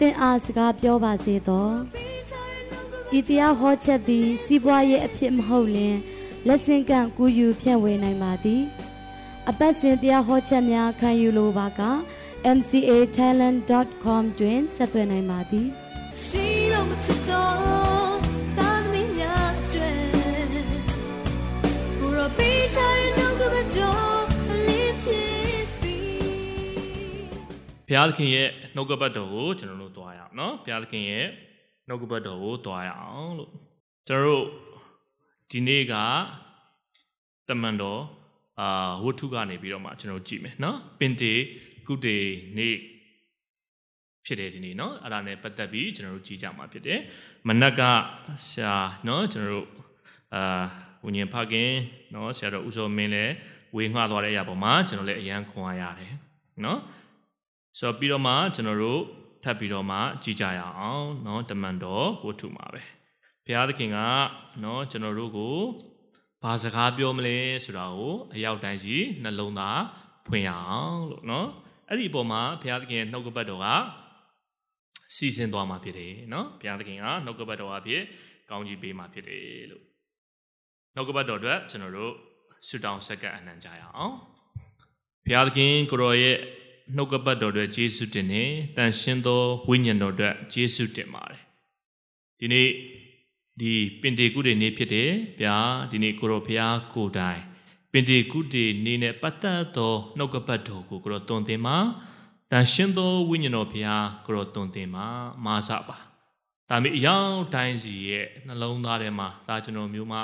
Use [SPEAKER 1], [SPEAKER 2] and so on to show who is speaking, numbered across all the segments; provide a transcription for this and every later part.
[SPEAKER 1] သင်အားစကားပြောပါစေသောဤတရားဟောချက်သည် စီးပွားရေးအဖြစ်မဟုတ်လျင်လက်ဆင့်ကန့်ကူးယူဖြန့်ဝေနိုင်ပါသည် အပတ်စဉ်တရားဟောချက်များခံယူလိုပါက mcatalent.com တွင်ဆက်သွယ်နိုင်ပါသည်
[SPEAKER 2] ရှိလို့မဖြစ်တော့တာသမီးများတွေဘုရောပေးချတဲ့
[SPEAKER 3] ဘုရားသခင်ရဲ့နှုတ်ကပတ်တော်ကိုကျွန်တော်တို့သွားရအောင်နော်ဘုရားသခင်ရဲ့နှုတ်ကပတ်တော်ကိုသွားရအောင်လို့ကျွန်တော်တို့ဒီနေ့ကတမန်တော်အာဝတ္ထုကနေပြီးတော့မှကျွန်တော်တို့ကြည့်မယ်နော်ပင်တေကုတေနေ့ဖြစ်တယ်ဒီနေ့နော်အဲ့ဒါနဲ့ပတ်သက်ပြီးကျွန်တော်တို့ကြည့်ကြမှာဖြစ်တယ်မနက်ကရှာနော်ကျွန်တော်တို့အာဝิญဉ်ဖခင်နော်ဆရာတော်ဦးစောမင်းလည်းဝေငှသွားတဲ့အရာပေါ်မှာကျွန်တော်လည်းအရန်ခွန်အားရတယ်နော် ဆိုတော့ပြီးတော့မှကျွန်တော်တို့ထပ်ပြီးတော့မှကြည်ကြရအောင်เนาะတမန်တော်ဝတ္ထုမှာပဲဘုရားသခင်ကเนาะကျွန်တော်တို့ကိုဘာစကားပြောမလဲဆိုတာကိုအရောက်တိုင်းစီနှလုံးသားဖွင့်ရအောင်လို့เนาะအဲ့ဒီအပေါ်မှာဘုရားသခင်ရဲ့နှုတ်ကပတ်တော်ကစီစဉ်သွားမှာဖြစ်တယ်เนาะဘုရားသခင်ကနှုတ်ကပတ်တော်အဖြစ်ကောင်းကြီးပေးမှာဖြစ်တယ်လို့နှုတ်ကပတ်တော်အတွက်ကျွန်တော်တို့ဆုတောင်းဆက်ကပ်အနံ့ကြရအောင် ဘုရားသခင်ကိုရောရဲ့ နှုတ်ကပတ်တော်အတွက်ယေရှုတင်နေတန်ရှင်းသောဝိညာဉ်တော်အတွက်ယေရှုတင်ပါတယ်ဒီနေ့ဒီပင်တေကုတေနေ့ဖြစ်တယ်ဗျာဒီနေ့ကိုရောဘုရားကိုယ်တိုင်ပင်တေကုတေနေ့နဲ့ပတ်သက်သောနှုတ်ကပတ်တော်ကိုကိုရောတုံသင်မှာတန်ရှင်းသောဝိညာဉ်တော်ဘုရားကိုရောတုံသင်မှာမာစပါဒါပေမဲ့အယောင်တိုင်းစီရဲ့နှလုံးသားထဲမှာဒါကျွန်တော်မျိုးမှစ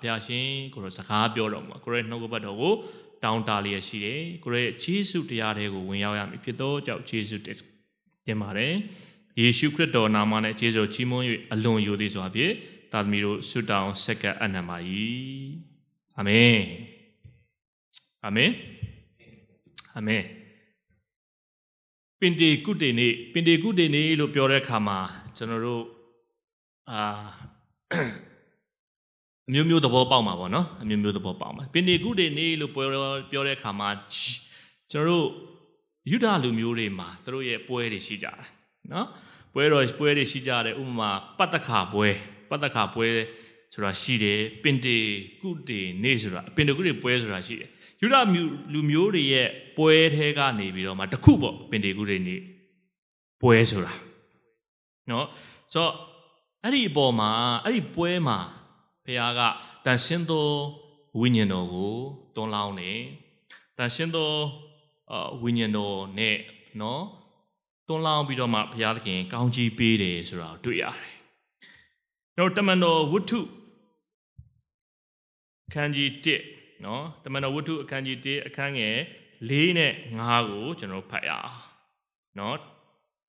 [SPEAKER 3] ဘုရားရှင်ကိုရောစကားပြောတော်မှာကိုရောနှုတ်ကပတ်တော်ကို တောင်းတလျက်ရှိတယ်ကိုရဲ့ဂျေစုတရားတွေကိုဝင်ရောက်ရမည်ဖြစ်သောကြောင့်ဂျေစုတင်ပါတယ်ယေရှုခရစ်တော်နာမနဲ့ဂျေစုချီးမွမ်း၍အလွန်ယိုသည်စွာဖြင့်သာသမီတို့ဆုတောင်းဆက်ကပ်အနံပါ၏အာမင်အာမင်အာမင်ပင်တေကုတေနေ့ပင်တေကုတေနေ့လို့ပြောတဲ့အခါမှာကျွန်တော်တို့အာ အမျိုးမျိုးသဘောပေါက်မှာပေါ့နော်အမျိုးမျိုးသဘောပေါက်မှာပင်ဒီကုတေနေလို့ပြောပြောတဲ့အခါမှာကျွန်တော်တို့ယူဒလူမျိုးတွေမှာသူတို့ရဲ့ပွဲတွေရှိကြတယ်နော်ပွဲတော်ပွဲတွေရှိကြတယ်ဥပမာပတ္တခါပွဲပတ္တခါပွဲဆိုတာရှိတယ်ပင်တေကုတေနေဆိုတာပင်တေကုတေပွဲဆိုတာရှိတယ်ယူဒလူမျိုးတွေရဲ့ပွဲထဲကနေပြီးတော့မှတစ်ခုပေါ့ပင်တေကုတေနေပွဲဆိုတာနော်ဆိုတော့အဲ့ဒီအပေါ်မှာအဲ့ဒီပွဲမှာ ဘုရားကတန်ရှင်းသောဝိညာဉ်တော်ကိုတွန်းလောင်းတယ်တန်ရှင်းသောအဝိညာဉ်တော်နဲ့နော်တွန်းလောင်းပြီးတော့မှဘုရားသခင်ကောင်းချီးပေးတယ်ဆိုတာကိုတွေ့ရတယ်ကျွန်တော်တမန်တော်ဝတ္ထုအခန်းကြီး1နော်တမန်တော်ဝတ္ထုအခန်းကြီး1အခန်းငယ်4နဲ့5ကိုကျွန်တော်ဖတ်ရအောင်နော်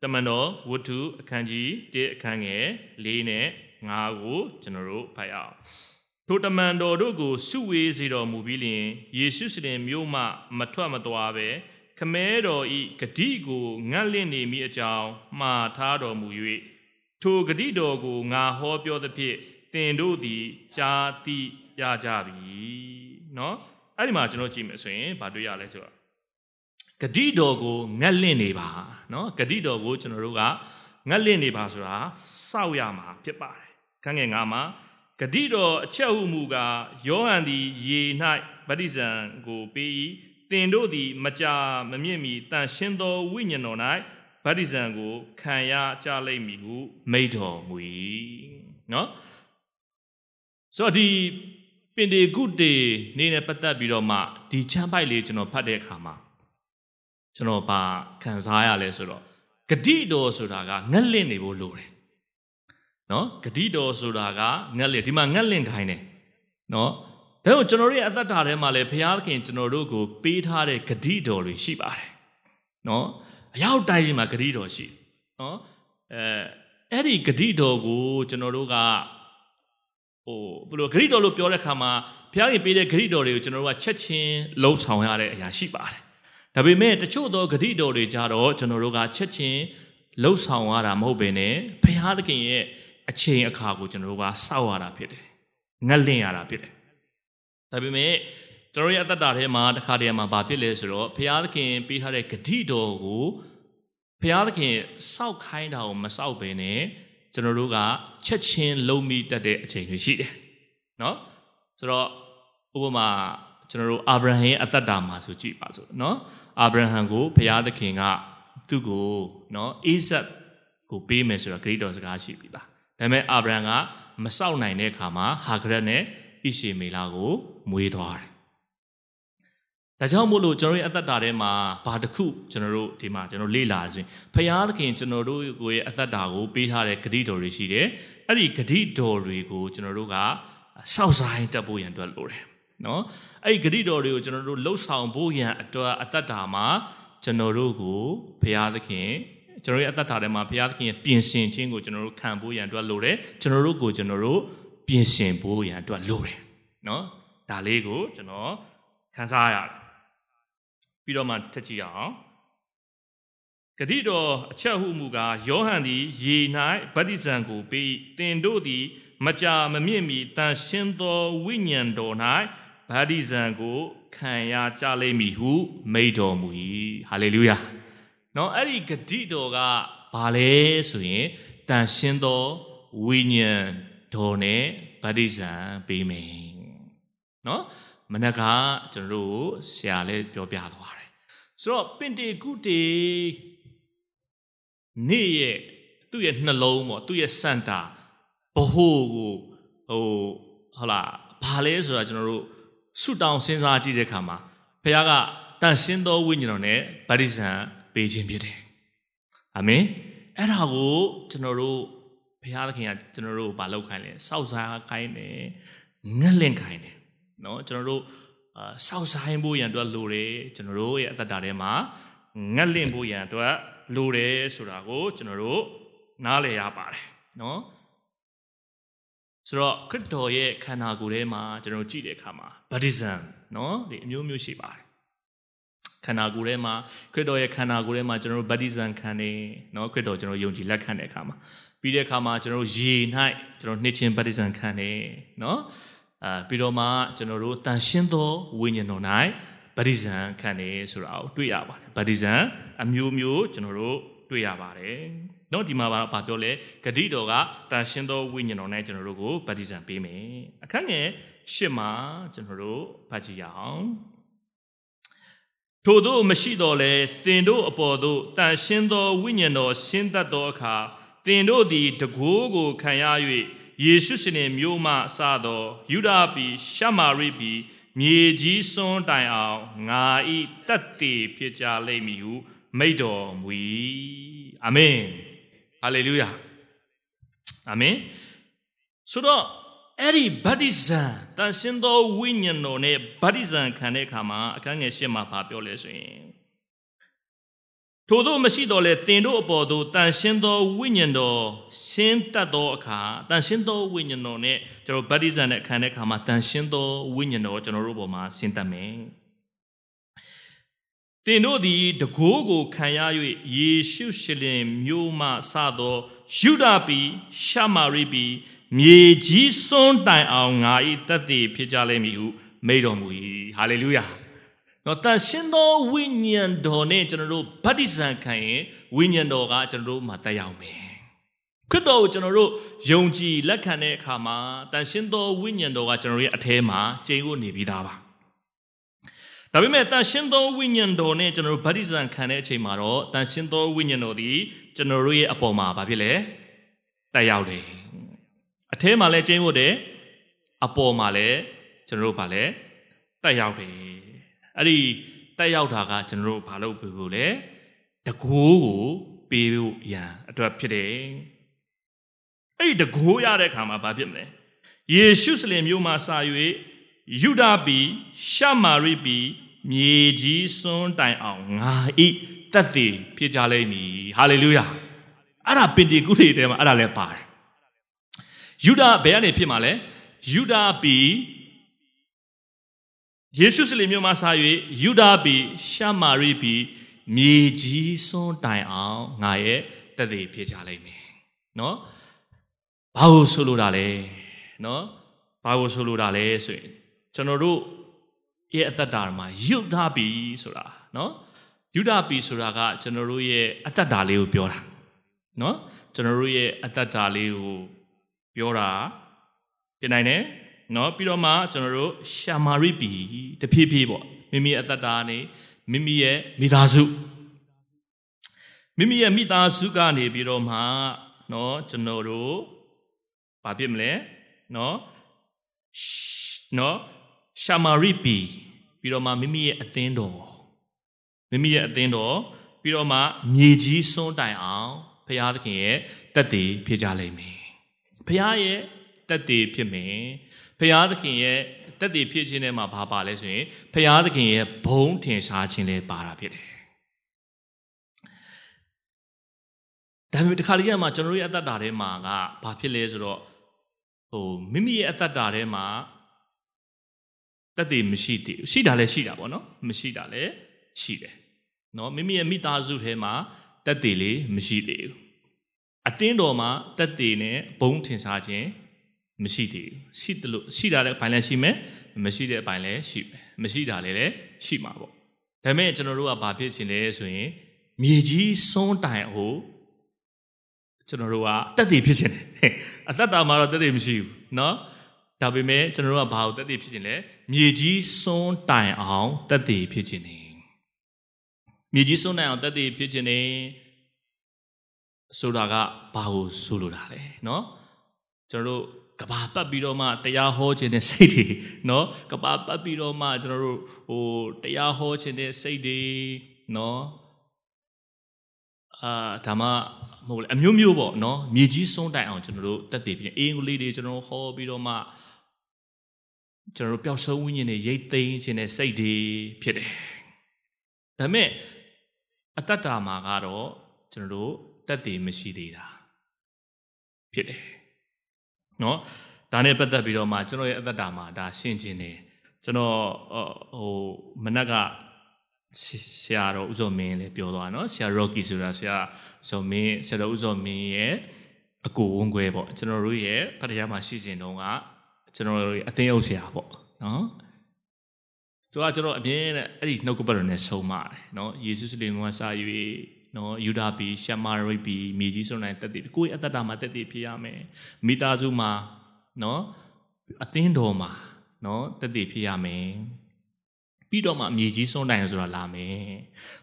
[SPEAKER 3] တမန်တော်ဝတ္ထုအခန်းကြီး1အခန်းငယ်4နဲ့ 5ကိုကျွန်တော်တို့ဖတ်ရအောင်ထိုတမန်တော်တို့ကိုစုဝေးစေတော်မူပြီးလျှင်ယေရှုစတင်မြို့မှမထွက်မသွားပဲခမဲတော်ဤဂတိကိုငတ်လင့်နေမိအကြောင်းမှားထားတော်မူ၍ထိုဂတိတော်ကိုငါဟောပြောသဖြင့်သင်တို့သည်ကြားသိရကြပြီเนาะအဲ့ဒီမှာကျွန်တော်ကြည့်မယ်ဆိုရင်ဘာတွေ့ရလဲဆိုတော့ဂတိတော်ကိုငတ်လင့်နေပါเนาะဂတိတော်ကိုကျွန်တော်တို့ကငတ်လင့်နေပါဆိုတာစောက်ရမှာဖြစ်ပါတယ် ခန်းငယ်ငါမှာဂတိတော်အချက်ဟုမူကားယောဟန်သည်ရေ၌ဗတ္တိဇံကိုပေး၏သင်တို့သည်မကြာမမြင့်မီတန်ရှင်းသောဝိညာဉ်တော်၌ဗတ္တိဇံကိုခံရကြလိမ့်မည်ဟုမိန့်တော်မူ၏နော်ဆိုတော့ဒီပင်တေကုတေနေနဲ့ပတ်သက်ပြီးတော့မှဒီချမ်းပိုက်လေးကျွန်တော်ဖတ်တဲ့အခါမှာကျွန်တော်ဘာခံစားရလဲဆိုတော့ဂတိတော်ဆိုတာကငက်လင့်နေဖို့လိုတယ် နော်ဂတိတော်ဆိုတာကငက်လင့်ဒီမှာငက်လင့်ခိုင်းတယ်နော်ဒါကြောင့်ကျွန်တော်တို့ရဲ့အသက်တာထဲမှာလည်းဘုရားသခင်ကျွန်တော်တို့ကိုပေးထားတဲ့ဂတိတော်တွေရှိပါတယ်နော်အရောက်တိုင်းမှာဂတိတော်ရှိနော်အဲအဲ့ဒီဂတိတော်ကိုကျွန်တော်တို့ကဟိုဘယ်လိုဂတိတော်လို့ပြောတဲ့ခါမှာဘုရားရှင်ပေးတဲ့ဂတိတော်တွေကိုကျွန်တော်တို့ကချက်ချင်းလှုပ်ဆောင်ရတဲ့အရာရှိပါတယ်ဒါပေမဲ့တချို့သောဂတိတော်တွေကြတော့ကျွန်တော်တို့ကချက်ချင်းလှုပ်ဆောင်ရတာမဟုတ်ဘဲနဲ့ဘုရားသခင်ရဲ့ အချိန်အခါကိုကျွန်တော်တို့ကစောက်ရတာဖြစ်တယ်ငတ်လင့်ရတာဖြစ်တယ်ဒါပေမဲ့ကျွန်တော်ရဲ့အသက်တာထဲမှာတစ်ခါတည်းမှာဘာဖြစ်လဲဆိုတော့ဘုရားသခင်ပေးထားတဲ့ဂတိတော်ကိုဘုရားသခင်စောက်ခိုင်းတာကိုမစောက်ဘဲနဲ့ကျွန်တော်တို့ကချက်ချင်းလုံးမိတတ်တဲ့အချိန်တွေရှိတယ်နော်ဆိုတော့ဥပမာကျွန်တော်တို့အာဗြဟံရဲ့အသက်တာမှာဆိုကြည့်ပါစို့နော်အာဗြဟံကိုဘုရားသခင်ကသူ့ကိုနော်အိဇက်ကိုပေးမယ်ဆိုတော့ဂရိတော်စကားရှိပြီလား ဒါပေမဲ့အာဗြဟံကမစောက်နိုင်တဲ့အခါမှာဟာဂရက်နဲ့ဣရှေမေလာကိုမွေးသွားတယ်ဒါကြောင့်မို့လို့ကျွန်တော်ရဲ့အသက်တာထဲမှာဘာတစ်ခုကျွန်တော်တို့ဒီမှာကျွန်တော်လေ့လာရခြင်းဖရာသခင်ကျွန်တော်တို့ကိုရဲ့အသက်တာကိုပေးထားတဲ့ဂတိတော်တွေရှိတယ်။အဲ့ဒီဂတိတော်တွေကိုကျွန်တော်တို့ကစောက်ဆိုင်တက်ဖို့ရန်အတွက်လိုတယ်။နော်။အဲ့ဒီဂတိတော်တွေကိုကျွန်တော်တို့လှုပ်ဆောင်ဖို့ရန်အတွက်အသက်တာမှာကျွန်တော်တို့ကိုဖရာသခင် ကျွန်တော်ရဲ့အသက်တာထဲမှာဘုရားသခင်ရဲ့ပြင်ဆင်ခြင်းကိုကျွန်တော်တို့ခံဖို့ရန်အတွက်လိုတယ်ကျွန်တော်တို့ကိုကျွန်တော်တို့ပြင်ဆင်ဖို့ရန်အတွက်လိုတယ်နော်ဒါလေးကိုကျွန်တော်ခန်းစားရတယ်ပြီးတော့မှထက်ကြည့်အောင်ဂတိတော်အချက်ဟုမူကားယောဟန်သည်ရေ၌ဗတ္တိဇံကိုပေးတင်တို့သည်မကြာမမြင့်မီတန်ရှင်းသောဝိညာဉ်တော်၌ဗတ္တိဇံကိုခံရကြလိမ့်မည်ဟုမိန့်တော်မူ၏ဟာလေလုယာ နော်အဲ့ဒီဂတိတော်ကဘာလဲဆိုရင်တန်ရှင်းသောဝိညာဉ်တော်နဲ့ဗတ္တိဇံပေးမယ်နော်မနက်ကကျွန်တော်တို့ဆရာလည်းပြောပြသွားတယ်ဆိုတော့ပင်တေကုတေနေ့ရဲ့သူ့ရဲ့နှလုံးပေါ့သူ့ရဲ့စန္တာဘဟုကိုဟိုဟုတ်လားဘာလဲဆိုတာကျွန်တော်တို့ဆုတောင်းစဉ်းစားကြည့်တဲ့အခါမှာဘုရားကတန်ရှင်းသောဝိညာဉ်တော်နဲ့ဗတ္တိဇံ ပေးခြင်းဖြစ်တယ်။အာမင်။အဲ့ဒါကိုကျွန်တော်တို့ဘုရားသခင်ကကျွန်တော်တို့ကိုမလောက်ခိုင်းလဲစောက်စားခိုင်းတယ်ငှက်လင့်ခိုင်းတယ်နော်ကျွန်တော်တို့အာစောက်စားရင်ဖို့ရန်အတွက်လိုတယ်ကျွန်တော်တို့ရဲ့အသက်တာထဲမှာငှက်လင့်ဖို့ရန်အတွက်လိုတယ်ဆိုတာကိုကျွန်တော်တို့နားလည်ရပါတယ်နော်ဆိုတော့ခရစ်တော်ရဲ့ခန္ဓာကိုယ်ထဲမှာကျွန်တော်ကြည့်တဲ့အခါမှာဗတ္တိဇံနော်ဒီအမျိုးမျိုးရှိပါတယ် ခန္ဓာကိုယ်ထဲမှာခရစ်တော်ရဲ့ခန္ဓာကိုယ်ထဲမှာကျွန်တော်တို့ baptism ခံနေเนาะခရစ်တော်ကျွန်တော်ယုံကြည်လက်ခံတဲ့အခါမှာပြီးတဲ့အခါမှာကျွန်တော်တို့ရေ၌ကျွန်တော်နှစ်ချင်း baptism ခံနေเนาะအာပြီးတော့မှကျွန်တော်တို့တန်ရှင်းသောဝိညာဉ်တော်၌ဗတ္တိဇံခံနေဆိုတာကိုတွေ့ရပါတယ်ဗတ္တိဇံအမျိုးမျိုးကျွန်တော်တို့တွေ့ရပါတယ်เนาะဒီမှာပါပြောလဲဂတိတော်ကတန်ရှင်းသောဝိညာဉ်တော်၌ကျွန်တော်တို့ကိုဗတ္တိဇံပေးမယ်အခန်းငယ်ရှစ်မှာကျွန်တော်တို့ဖတ်ကြည့်ရအောင် ထို့သောမရှိတော်လဲတင်တို့အပေါ်သို့တန်ရှင်းသောဝိညာဉ်တော်ဆင်းသက်သောအခါတင်တို့သည်တကိုးကိုခံရ၍ယေရှုရှင်နှင့်မြို့မှအစသောယူဒာပြည်ရှမာရိပြည်မြေကြီးစွန်းတိုင်အောင်ငါဤတတ်တည်ဖြစ်ကြလိမ့်မည်ဟုမိန့်တော်မူ၏အာမင်ဟာလေလုယာအာမင်ဆိုတော့ အဲ့ဒီဗတ္တိဇံတန်ရှင်သောဝိညာဉ်တော်နဲ့ဗတ္တိဇံခံတဲ့အခါမှာအခန်းငယ်ရှင်းမှာဘာပြောလဲဆိုရင်ထို့သောမရှိတော့လေတင်တို့အပေါ်သို့တန်ရှင်းသောဝိညာဉ်တော်ရှင်းတတ်သောအခါတန်ရှင်းသောဝိညာဉ်တော်နဲ့ကျွန်တော်ဗတ္တိဇံနဲ့ခံတဲ့အခါမှာတန်ရှင်းသောဝိညာဉ်တော်ကျွန်တော်တို့ပေါ်မှာဆင်းသက်မယ်တင်တို့သည်တကိုးကိုခံရ၍ယေရှုရှလင်မြို့မှစသောယူဒာပြည်ရှာမာရိပြည် မြေကြီးစွန်းတိုင်အောင်ငါ၏တသက်ဖြစ်ကြလိမ့်မည်ဟုမိန့်တော်မူ၏ဟာလေလုယာနော်တန်ရှင်းသောဝိညာဉ်တော်နဲ့ကျွန်တော်တို့ဗတ္တိဇံခံရင်ဝိညာဉ်တော်ကကျွန်တော်တို့မှာတက်ရောက်မယ်ခရစ်တော်ကိုကျွန်တော်တို့ယုံကြည်လက်ခံတဲ့အခါမှာတန်ရှင်းသောဝိညာဉ်တော်ကကျွန်တော်ရဲ့အထဲမှာကျိန်ကိုနေပြီးသားပါဒါပေမဲ့တန်ရှင်းသောဝိညာဉ်တော်နဲ့ကျွန်တော်တို့ဗတ္တိဇံခံတဲ့အချိန်မှာတော့တန်ရှင်းသောဝိညာဉ်တော်ဒီကျွန်တော်တို့ရဲ့အပေါ်မှာဘာဖြစ်လဲတက်ရောက်တယ် အထဲမှာလည်းကျင်းဖို့တယ်အပေါ်မှာလည်းကျွန်တော်တို့ဗာလဲတက်ရောက်တယ်အဲ့ဒီတက်ရောက်တာကကျွန်တော်တို့ဘာလုပ်ပြဖို့လဲတကိုးကိုပေးဖို့ရန်အတွက်ဖြစ်တယ်အဲ့ဒီတကိုးရတဲ့အခါမှာဘာဖြစ်မလဲယေရှုစလင်မြို့မှာစာ၍ယူဒာပြည်ရှမာရိပြည်မြေကြီးစွန်းတိုင်အောင်ငါဤတတ်တည်ဖြစ်ကြလိမ့်မည်ဟာလေလုယာအဲ့ဒါပင်တီကုထေတဲမှာအဲ့ဒါလည်းပါတယ် ယူဒဘယ်ကနေဖြစ်မှာလဲယူဒပြီးယေရှုစလင်မြို့မှာစာ၍ယူဒပြီးရှာမာရိပြီးမြေကြီးစွန်းတိုင်အောင်ငါရဲ့တသက်ဖြစ်ကြလိမ့်မယ်နော်ဘာလို့ဆိုလိုတာလဲနော်ဘာလို့ဆိုလိုတာလဲဆိုရင်ကျွန်တော်တို့ရဲ့အသက်တာမှာယူဒပြီးဆိုတာနော်ယူဒပြီးဆိုတာကကျွန်တော်တို့ရဲ့အသက်တာလေးကိုပြောတာနော်ကျွန်တော်တို့ရဲ့အသက်တာလေးကို ပြောတာပြင်နိုင်တယ်နော်ပြီးတော့မှကျွန်တော်တို့ရှာမာရိပီတဖြည်းဖြည်းပေါ့မိမိရဲ့အသက်တာနေမိမိရဲ့မိသားစုမိမိရဲ့မိသားစုကနေပြီးတော့မှနော်ကျွန်တော်တို့ဘာဖြစ်မလဲနော်နော်ရှာမာရိပီပြီးတော့မှမိမိရဲ့အသင်းတော်မိမိရဲ့အသင်းတော်ပြီးတော့မှမြေကြီးစွန်းတိုင်အောင်ဘုရားသခင်ရဲ့တက်တည်ဖြစ်ကြလိမ့်မယ် ဘုရားရဲ့တက်တည်ဖြစ်မယ်ဖရာသခင်ရဲ့တက်တည်ဖြစ်ခြင်းထဲမှာဘာပါလဲဆိုရင်ဖရာသခင်ရဲ့ဘုံထင်ရှားခြင်းလည်းပါတာဖြစ်တယ်။ဒါပေမဲ့တခါတည်းကမှကျွန်တော်တို့ရဲ့အသက်တာထဲမှာကဘာဖြစ်လဲဆိုတော့ဟိုမိမိရဲ့အသက်တာထဲမှာတက်တည်မရှိသေးဘူးရှိတာလည်းရှိတာပေါ့နော်မရှိတာလည်းရှိတယ်။နော်မိမိရဲ့မိသားစုထဲမှာတက်တည်လေးမရှိသေးဘူး။ အတင်းတော်မှာတက်တည်နဲ့ဘုံထင်ရှားခြင်းမရှိသေးဘူးရှိတယ်လို့ရှိတာလည်းဘိုင်လည်းရှိမယ်မရှိတဲ့အပိုင်းလည်းရှိမယ်မရှိတာလည်းလည်းရှိမှာပေါ့ဒါပေမဲ့ကျွန်တော်တို့ကဘာဖြစ်ချင်လဲဆိုရင်မြေကြီးစွန်းတိုင်ဟိုကျွန်တော်တို့ကတက်တည်ဖြစ်ချင်တယ်အသက်တာမှာတော့တက်တည်မရှိဘူးเนาะဒါပေမဲ့ကျွန်တော်တို့ကဘာကိုတက်တည်ဖြစ်ချင်လဲမြေကြီးစွန်းတိုင်အောင်တက်တည်ဖြစ်ချင်တယ်မြေကြီးစွန်းတိုင်အောင်တက်တည်ဖြစ်ချင်တယ် ဆိုတာကဘာကိုဆိုလိုတာလဲเนาะကျွန်တော်တို့ကဘာပတ်ပြီးတော့မှတရားဟောခြင်းတဲ့စိတ်တွေเนาะကဘာပတ်ပြီးတော့မှကျွန်တော်တို့ဟိုတရားဟောခြင်းတဲ့စိတ်တွေเนาะအာဒါမှမဟုတ်လေအမျိုးမျိုးပေါ့เนาะမြေကြီးစွန်းတိုင်အောင်ကျွန်တော်တို့တက်တည်ပြီးအင်္ဂလိပ်တွေကျွန်တော်ဟောပြီးတော့မှကျွန်တော်တို့ပျောက်ဆုံးဝိညာဉ်တွေရိတ်သိမ်းခြင်းတဲ့စိတ်တွေဖြစ်တယ်ဒါပေမဲ့အတ္တတာမှာကတော့ကျွန်တော်တို့ တက်တည်မရှိသေးတာဖြစ်တယ်နော်ဒါနဲ့ပတ်သက်ပြီးတော့မှကျွန်တော်ရဲ့အသက်တာမှာဒါရှင်းကျင်တယ်ကျွန်တော်ဟိုမနက်ကဆရာတော်ဦးစောမင်းလည်းပြောသွားနော်ဆရာ Rocky ဆိုတာဆရာစောမင်းဆရာတော်ဦးစောမင်းရဲ့အကိုဝန်းခွဲပေါ့ကျွန်တော်တို့ရဲ့ဖတရားမှာရှိစဉ်တုန်းကကျွန်တော်တို့ရဲ့အသင်းအုပ်ဆရာပေါ့နော်သူကကျွန်တော်အမြင်နဲ့အဲ့ဒီနှုတ်ကပတ်တော်နဲ့ဆုံးမတယ်နော်ယေရှုစလင်ကစာ၍ နော်ယူဒာပီရှမာရိပီမြေကြီးစွန်နိုင်တက်တည်ကိုယ့်ရဲ့အသက်တာမှာတက်တည်ဖြစ်ရမယ်မိသားစုမှာနော်အသင်းတော်မှာနော်တက်တည်ဖြစ်ရမယ်ပြီးတော့မှမြေကြီးစွန်နိုင်ဆိုတာလာမယ်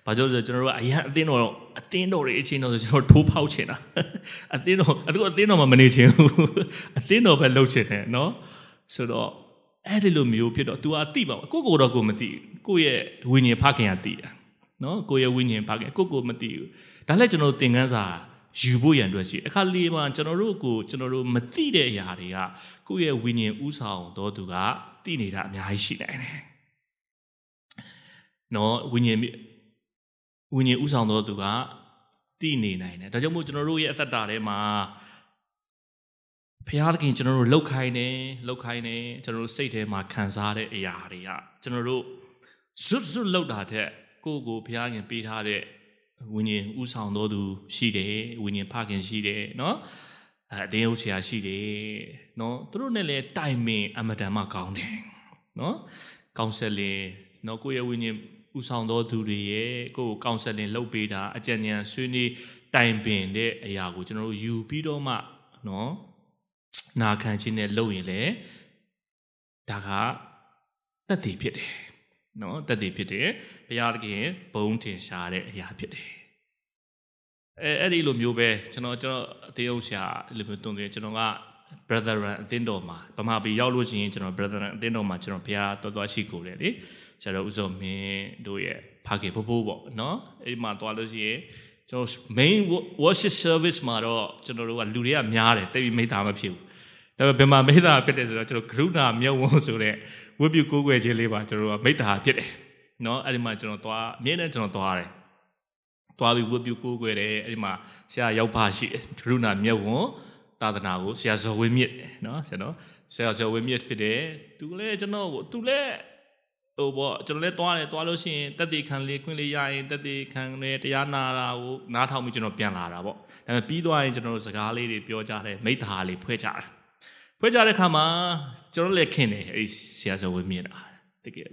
[SPEAKER 3] ဘာကြောင့်ဆိုကျွန်တော်တို့ကအရင်အသင်းတော်အသင်းတော်တွေအချင်းတော်ဆိုကျွန်တော်ထိုးဖောက်ချင်တာအသင်းတော်အခုအသင်းတော်မှာမနေချင်ဘူးအသင်းတော်ပဲလှုပ်ချင်တယ်နော်ဆိုတော့အဲ့ဒီလိုမျိုးဖြစ်တော့ तू အသိပါကိုကိုတော့ကိုမသိကိုရဲ့ဝိညာဉ်ဖခင်ကသိတာ နော်ကိုရဲ့ဝိညာဉ်ဖခင်ကိုကိုမသိဘူးဒါလည်းကျွန်တော်သင်ခန်းစာယူဖို့ရန်အတွက်ရှိအခါလေးမှာကျွန်တော်တို့ကိုကျွန်တော်တို့မသိတဲ့အရာတွေကကိုယ့်ရဲ့ဝိညာဉ်ဥဆောင်တော်သူကသိနေတာအများကြီးရှိနိုင်တယ်နော်ဝိညာဉ်ဝိညာဉ်ဥဆောင်တော်သူကသိနေနိုင်တယ်ဒါကြောင့်မို့ကျွန်တော်တို့ရဲ့အသက်တာထဲမှာဖခင်သခင်ကျွန်တော်တို့လောက်ခိုင်းနေလောက်ခိုင်းနေကျွန်တော်တို့စိတ်ထဲမှာခံစားတဲ့အရာတွေကကျွန်တော်တို့ဇွတ်ဇွတ်လောက်တာတဲ့ ကိုကိုဘုရားခင်ပေးထားတဲ့ဝိညာဉ်ဥဆောင်တော်သူရှိတယ်ဝိညာဉ်ဖခင်ရှိတယ်နော်အဲအတင်းဟုတ်ဆရာရှိတယ်နော်သူတို့နဲ့လည်းတိုင်ပင်အမတန်မှကောင်းတယ်နော်ကောင်ဆယ်လင်နော်ကိုယ့်ရဲ့ဝိညာဉ်ဥဆောင်တော်သူတွေရဲ့ကိုယ့်ကိုကောင်ဆယ်လင်လုပ်ပေးတာအကြံဉာဏ်ဆွေးနွေးတိုင်ပင်တဲ့အရာကိုကျွန်တော်တို့ယူပြီးတော့မှနော်နာခံခြင်းနဲ့လုပ်ရင်လေဒါကတက်တည်ဖြစ်တယ် နော်တက်တည်ဖြစ်တယ်ဘုရားသခင်ဘုံတင်ရှားတဲ့အရာဖြစ်တယ်အဲအဲ့ဒီလိုမျိုးပဲကျွန်တော်ကျွန်တော်အသေးဥရှာအဲ့လိုမျိုးတုံတယ်ကျွန်တော်က brethren အသင်းတော်မှာဗမာပြည်ရောက်လို့ရှိရင်ကျွန်တော် brethren အသင်းတော်မှာကျွန်တော်ဘုရားတော်တော်ရှိကိုတယ်လေဆရာတော်ဦးစောမင်းတို့ရဲ့ဖခင်ဖိုးဖိုးပေါ့နော်အဲ့ဒီမှာသွားလို့ရှိရင်ကျွန်တော် main worship service မှာတော့ကျွန်တော်တို့ကလူတွေကများတယ်တိတ်ပြီးမိသားမဖြစ်ဘူး ဒါပေမဲ့ဗမာမေတ္တာဖြစ်တယ်ဆိုတော့ကျွန်တော်ကရုဏာမြတ်ဝန်ဆိုတဲ့ဝိပုကိုးကွယ်ခြင်းလေးပါကျွန်တော်ကမေတ္တာဖြစ်တယ်နော်အဲ့ဒီမှာကျွန်တော်သွားအမြဲတမ်းကျွန်တော်သွားတယ်သွားပြီးဝိပုကိုးကွယ်တယ်အဲ့ဒီမှာဆရာရောက်ပါရှိကရုဏာမြတ်ဝန်သာသနာကိုဆရာဇော်ဝင်းမြင့်နော်ဆရာနော်ဆရာဇော်ဝင်းမြင့်ဖြစ်တယ်သူလည်းကျွန်တော်ကိုသူလည်းဟိုပေါ့ကျွန်တော်လည်းသွားတယ်သွားလို့ရှိရင်တက်တေခံလေးခွင့်လေးရရင်တက်တေခံနဲ့တရားနာတာကိုနားထောင်ပြီးကျွန်တော်ပြန်လာတာပေါ့ဒါပေမဲ့ပြီးသွားရင်ကျွန်တော်တို့စကားလေးတွေပြောကြတယ်မိသားလေးဖွဲ့ကြတယ် ဖွဲ့ကြတဲ့ခါမှာကျွန်တော်လည်းခင်တယ်အဲ့ဒီဆရာဇော်ဝင်းမြင့်တာတကယ်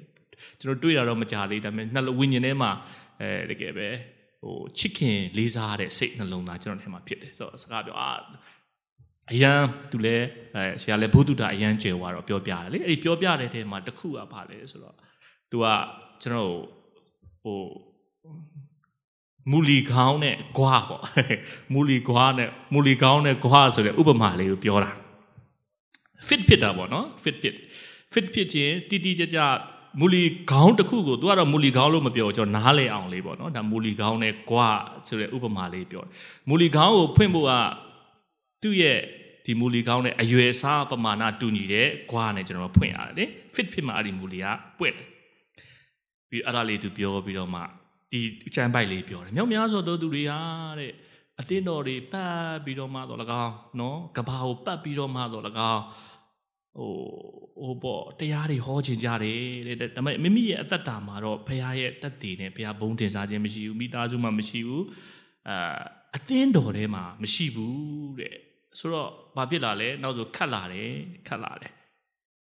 [SPEAKER 3] ကျွန်တော်တွေ့တာတော့မကြသေးဒါပေမဲ့နှလုံးဝိညာဉ်ထဲမှာအဲတကယ်ပဲဟိုချစ်ခင်လေးစားတဲ့စိတ်နှလုံးသားကျွန်တော်ထဲမှာဖြစ်တယ်ဆိုတော့စကားပြောအာအရန်သူလဲအဲဆရာလဲဘုဒ္ဓတာအရန်ကျေသွားတော့ပြောပြတယ်လေအဲ့ဒီပြောပြတဲ့ထဲမှာတစ်ခုကဘာလဲဆိုတော့သူကကျွန်တော်ဟိုမူလီခေါင်းနဲ့ဂွားပေါ့မူလီဂွားနဲ့မူလီခေါင်းနဲ့ဂွားဆိုတဲ့ဥပမာလေးကိုပြောတာ fit ဖြစ်တာပေါ့နော် fit ဖြစ် fit ဖြစ်ခြင်းတီတီကြကြမူလီခေါင်းတစ်ခုကိုသူကတော့မူလီခေါင်းလို့မပြောကျွန်တော်နားလဲအောင်လေးပေါ့နော်ဒါမူလီခေါင်းနဲ့ဂွားဆိုတဲ့ဥပမာလေးပြောတယ်မူလီခေါင်းကိုဖွင့်ဖို့ကသူ့ရဲ့ဒီမူလီခေါင်းနဲ့အရွယ်အစားပမာဏတူညီတဲ့ဂွားနဲ့ကျွန်တော်ဖွင့်ရတယ်လေ fit ဖြစ်မှအဲ့ဒီမူလီကပွင့်တယ်ပြီးအဲ့ဒါလေးသူပြောပြီးတော့မှဒီအချမ်းပိုက်လေးပြောတယ်မြောက်များစွာသောသူတွေဟာတဲ့အတင်းတော်တွေပတ်ပြီးတော့မှတော့၎င်းနော်ကဘာကိုပတ်ပြီးတော့မှတော့၎င်း ဟိုဟိုပေါ့တရားတွေဟောခြင်းကြတယ်တဲ့ဒါပေမဲ့မိမိရဲ့အသက်တာမှာတော့ဘုရားရဲ့တက်တည်နဲ့ဘုရားဘုန်းတင်စားခြင်းမရှိဘူးမိသားစုမှာမရှိဘူးအာအတင်းတော်ထဲမှာမရှိဘူးတဲ့ဆိုတော့ဘာဖြစ်လာလဲနောက်ဆိုခတ်လာတယ်ခတ်လာတယ်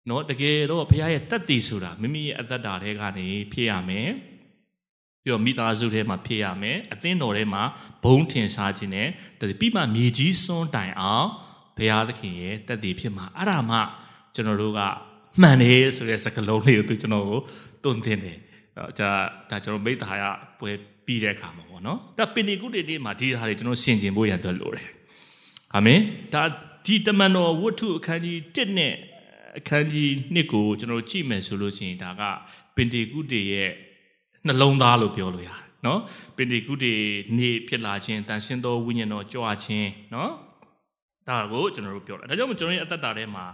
[SPEAKER 3] နော်တကယ်တော့ဘုရားရဲ့တက်တည်ဆိုတာမိမိရဲ့အသက်တာထဲကနေဖြစ်ရမယ်ပြီးတော့မိသားစုထဲမှာဖြစ်ရမယ်အသင်းတော်ထဲမှာဘုံထင်ရှားခြင်းနဲ့ပြီးမှမြေကြီးစွန်းတိုင်အောင်ဘုရားသခင်ရဲ့တက်တည်ဖြစ်မှာအဲ့ဒါမှ ကျွန်တော်တို့ကမှန်တယ်ဆိုတဲ့စကားလုံးလေးကိုသူကျွန်တော်ကိုတွန်းတင်တယ်အဲဒါဒါကျွန်တော်မိသားရပွဲပြီးတဲ့အခါမှာပေါ့နော်ဒါပင်ဒီကုတေတေမှာဒီဟာတွေကျွန်တော်ရှင်းကျင်ဖို့ရန်အတွက်လိုတယ်အာမင်ဒါဒီတမန်တော်ဝတ္ထုအခန်းကြီး1နဲ့အခန်းကြီး2ကိုကျွန်တော်ကြည့်မယ်ဆိုလို့ရှိရင်ဒါကပင်ဒီကုတေရဲ့နှလုံးသားလို့ပြောလို့ရတယ်နော်ပင်ဒီကုတေနေ့ဖြစ်လာခြင်းတန်ရှင်းသောဝိညာဉ်တော်ကြွခြင်းနော်ဒါကိုကျွန်တော်တို့ပြောတာဒါကြောင့်ကျွန်တော်ရဲ့အသက်တာထဲမှာ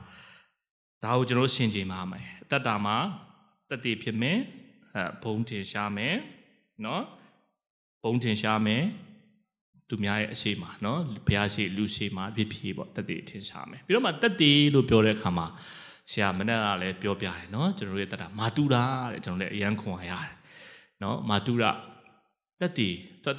[SPEAKER 3] ဒါကိုကျွန်တော်ရှင်းကြပါမယ်အသက်တာမှာတတိဖြစ်မယ်အဲဘုံတင်ရှားမယ်နော်ဘုံတင်ရှားမယ်သူများရဲ့အရှိမှာနော်ဘုရားရှိလူရှိမှာပြည့်ပြည့်ပေါ့တတိထင်ရှားမယ်ပြီးတော့မှတတိလို့ပြောတဲ့အခါမှာဆရာမနဲ့ကလည်းပြောပြတယ်နော်ကျွန်တော်ရဲ့တက်တာမာတူတာတဲ့ကျွန်တော်လည်းအရန်ခွန်ရတယ်နော်မာတူတာ တက်တီ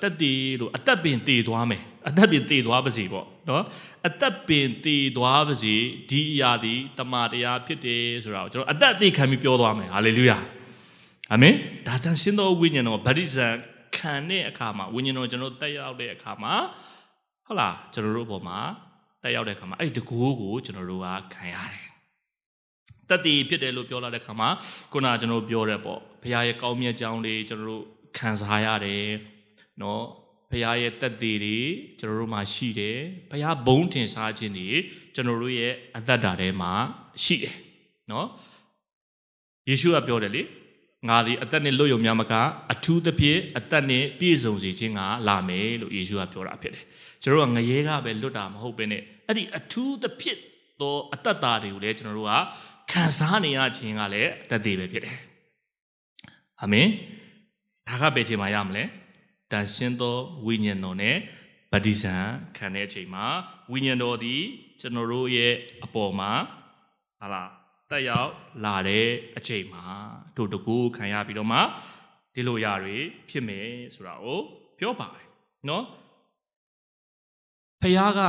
[SPEAKER 3] တက်တီလို့အသက်ပင်တည်သွားမယ်အသက်ပင်တည်သွားပါစေပေါ့နော်အသက်ပင်တည်သွားပါစေဒီအရာဒီတမန်တရားဖြစ်တယ်ဆိုတာကိုကျွန်တော်အသက်အသေးခံပြီးပြောသွားမယ်ဟာလေလုယာအာမင်ဒါတန်ရှင်းသောဝိညာဉ်တော်ဗတ္တိဇံခံတဲ့အခါမှာဝိညာဉ်တော်ကျွန်တော်တက်ရောက်တဲ့အခါမှာဟုတ်လားကျွန်တော်တို့အပေါ်မှာတက်ရောက်တဲ့အခါမှာအဲ့ဒီတကူကိုကျွန်တော်တို့ကခံရတယ်တတိဖြစ်တယ်လို့ပြောလာတဲ့ခါမှာခုနကကျွန်တော်ပြောတဲ့ပေါ့ဘုရားရဲ့ကောင်းမြတ်ကြောင်းလေးကျွန်တော်တို့ ခံစားရတယ်เนาะဘုရားရဲ့တက်သေးတွေကျွန်တော်တို့မှာရှိတယ်ဘုရားဘုံတင်စားခြင်းတွေကျွန်တော်တို့ရဲ့အသက်တာထဲမှာရှိတယ်เนาะယေရှုကပြောတယ်လေငါဒီအသက်နဲ့လွတ်ယုံများမကအထူးသဖြင့်အသက်နဲ့ပြည့်စုံစေခြင်းကလာမယ်လို့ယေရှုကပြောတာဖြစ်တယ်ကျွန်တော်တို့ကငရဲကပဲလွတ်တာမဟုတ်ဘဲနဲ့အဲ့ဒီအထူးသဖြင့်သောအသက်တာတွေကိုလည်းကျွန်တော်တို့ကခံစားနေရခြင်းကလည်းအသက်သေးပဲဖြစ်တယ်အာမင် ဒါကဘယ်ချိန်မှရမလဲတန်ရှင်းသောဝိညာဉ်တော်နဲ့ဗတ္တိဇံခံတဲ့အချိန်မှာဝိညာဉ်တော်သည်ကျွန်တော်တို့ရဲ့အပေါ်မှာဟာလားတက်ရောက်လာတဲ့အချိန်မှာတို့တကူခံရပြီးတော့မှဒီလိုຢာတွေဖြစ်မယ်ဆိုတာကိုပြောပါတယ်နော်ဖခင်က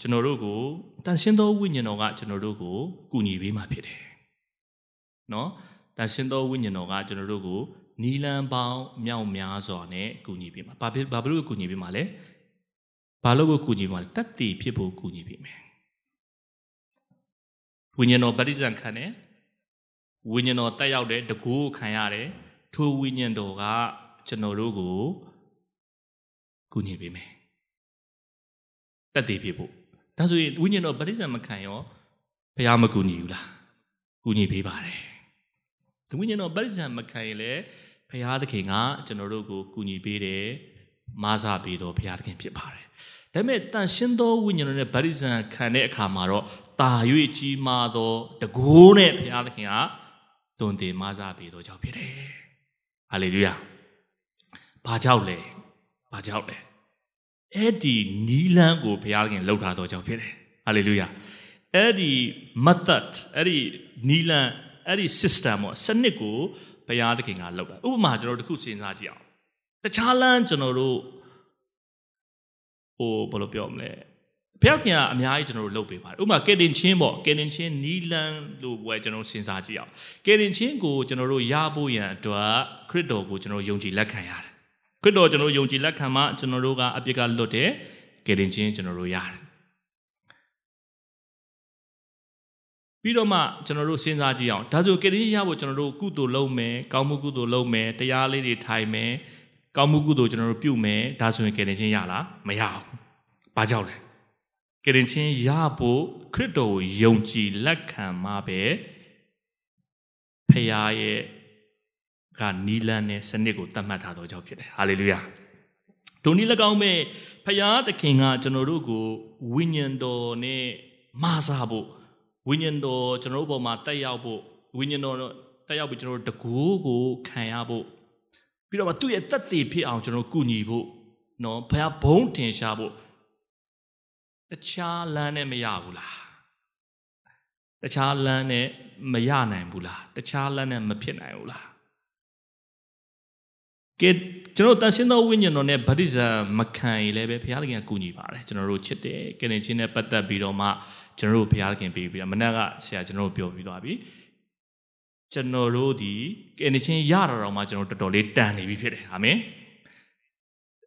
[SPEAKER 3] ကျွန်တော်တို့ကိုတန်ရှင်းသောဝိညာဉ်တော်ကကျွန်တော်တို့ကိုကူညီပေးมาဖြစ်တယ်နော်တန်ရှင်းသောဝိညာဉ်တော်ကကျွန်တော်တို့ကို နီလန်ပေါင်းမြောက်များစွာနဲ့ကူညီပေးမှာဘာဖြစ်ဘာလို့ကူညီပေးမှာလဲဘာလို့ကိုကူညီမှာလဲတတ်တည်ဖြစ်ဖို့ကူညီပေးမယ်ဝိညာဉ်တော်ပဋိစ္စံခံတယ်ဝိညာဉ်တော်တက်ရောက်တယ်တကူခံရတယ်ထိုဝိညာဉ်တော်ကကျွန်တော်တို့ကိုကူညီပေးမယ်တတ်တည်ဖြစ်ဖို့ဒါဆိုရင်ဝိညာဉ်တော်ပဋိစ္စံမခံရောဘုရားမကူညီဘူးလားကူညီပေးပါတယ်ဝိညာဉ်တော်ပဋိစ္စံမခံရင်လည်း ဘုရားသခင်ကကျွန်တော်တို့ကိုကူညီပေးတယ်မာစာပေးတော်ဘုရားသခင်ဖြစ်ပါတယ်ဒါပေမဲ့တန်ရှင်းသောဝိညာဉ်တော်နဲ့ဗတ္တိဇံခံတဲ့အခါမှာတော့တာ၍ကြီးမားသောတကိုးနဲ့ဘုရားသခင်ကတွင်တင်မာစာပေးတော်ကြောင့်ဖြစ်တယ်ဟာလေလုယာဘာကြောင့်လဲဘာကြောင့်လဲအဲ့ဒီနီလန်းကိုဘုရားသခင်လှုပ်ထားတော့ကြောင့်ဖြစ်တယ်ဟာလေလုယာအဲ့ဒီ method အဲ့ဒီနီလန်းအဲ့ဒီ system ပေါ့စနစ်ကို ဘုရားသခင်ကလှုပ်တာဥပမာကျွန်တော်တို့တစ်ခုစဉ်းစားကြည့်အောင်တခြားလမ်းကျွန်တော်တို့ဟိုဘယ်လိုပြောမလဲဘုရားခင်ကအများကြီးကျွန်တော်တို့လုပ်ပေးပါတယ်ဥပမာကယ်တင်ချင်းပေါ့ကယ်တင်ချင်းနီလန်းလို့ပွဲကျွန်တော်စဉ်းစားကြည့်အောင်ကယ်တင်ချင်းကိုကျွန်တော်တို့ရဖို့ရန်အတွက်ခရစ်တော်ကိုကျွန်တော်ယုံကြည်လက်ခံရတယ်ခရစ်တော်ကျွန်တော်ယုံကြည်လက်ခံမှကျွန်တော်တို့ကအပြစ်ကလွတ်တယ်ကယ်တင်ချင်းကျွန်တော်တို့ရတယ် ပြီးတော့မှကျွန်တော်တို့စဉ်းစားကြည့်အောင်ဒါဆိုကယ်တင်ချင်းရဖို့ကျွန်တော်တို့ကုသိုလ်လုပ်မယ်ကောင်းမှုကုသိုလ်လုပ်မယ်တရားလေးတွေထိုင်မယ်ကောင်းမှုကုသိုလ်ကျွန်တော်တို့ပြုမယ်ဒါဆိုရင်ကယ်တင်ချင်းရလားမရဘူးဘာကြောင့်လဲကယ်တင်ချင်းရဖို့ခရစ်တော်ကိုယုံကြည်လက်ခံမှပဲဖခင်ရဲ့ကနီလန်နဲ့စနစ်ကိုတတ်မှတ်ထားသောကြောင့်ဖြစ်တယ်ဟာလေလုယာဒုန်ဒီ၎င်းမဲ့ဖခင်သခင်ကကျွန်တော်တို့ကိုဝိညာဉ်တော်နဲ့မာစာဖို့ ဝိညာဉ်တော်ကျွန်တော်တို့ဘောမှာတက်ရောက်ဖို့ဝိညာဉ်တော်တက်ရောက်ပြီးကျွန်တော်တို့တကူကိုခံရဖို့ပြီးတော့မှသူ့ရဲ့တက်သေးဖြစ်အောင်ကျွန်တော်ကုညီဖို့နော်ဘုရားဘုံတင်ရှားဖို့တခြားလမ်းနဲ့မရဘူးလားတခြားလမ်းနဲ့မရနိုင်ဘူးလားတခြားလမ်းနဲ့မဖြစ်နိုင်ဘူးလားကဲကျွန်တော်တန်ရှင်းသောဝိညာဉ်တော်နဲ့ဗတ္တိဇံမခံရင်လည်းပဲဘုရားသခင်ကကူညီပါတယ်ကျွန်တော်တို့ချစ်တယ်ကယ်တင်ခြင်းနဲ့ပတ်သက်ပြီးတော့မှ ကျွန်တော်တို့ဘုရားသခင်ပေးပြီးတော့မနက်ကဆရာကျွန်တော်တို့ပြောပြီးသွားပြီကျွန်တော်တို့ဒီကယ်တင်ခြင်းရတာတော့မှကျွန်တော်တော်တော်လေးတန်နေပြီဖြစ်တယ်အာမင်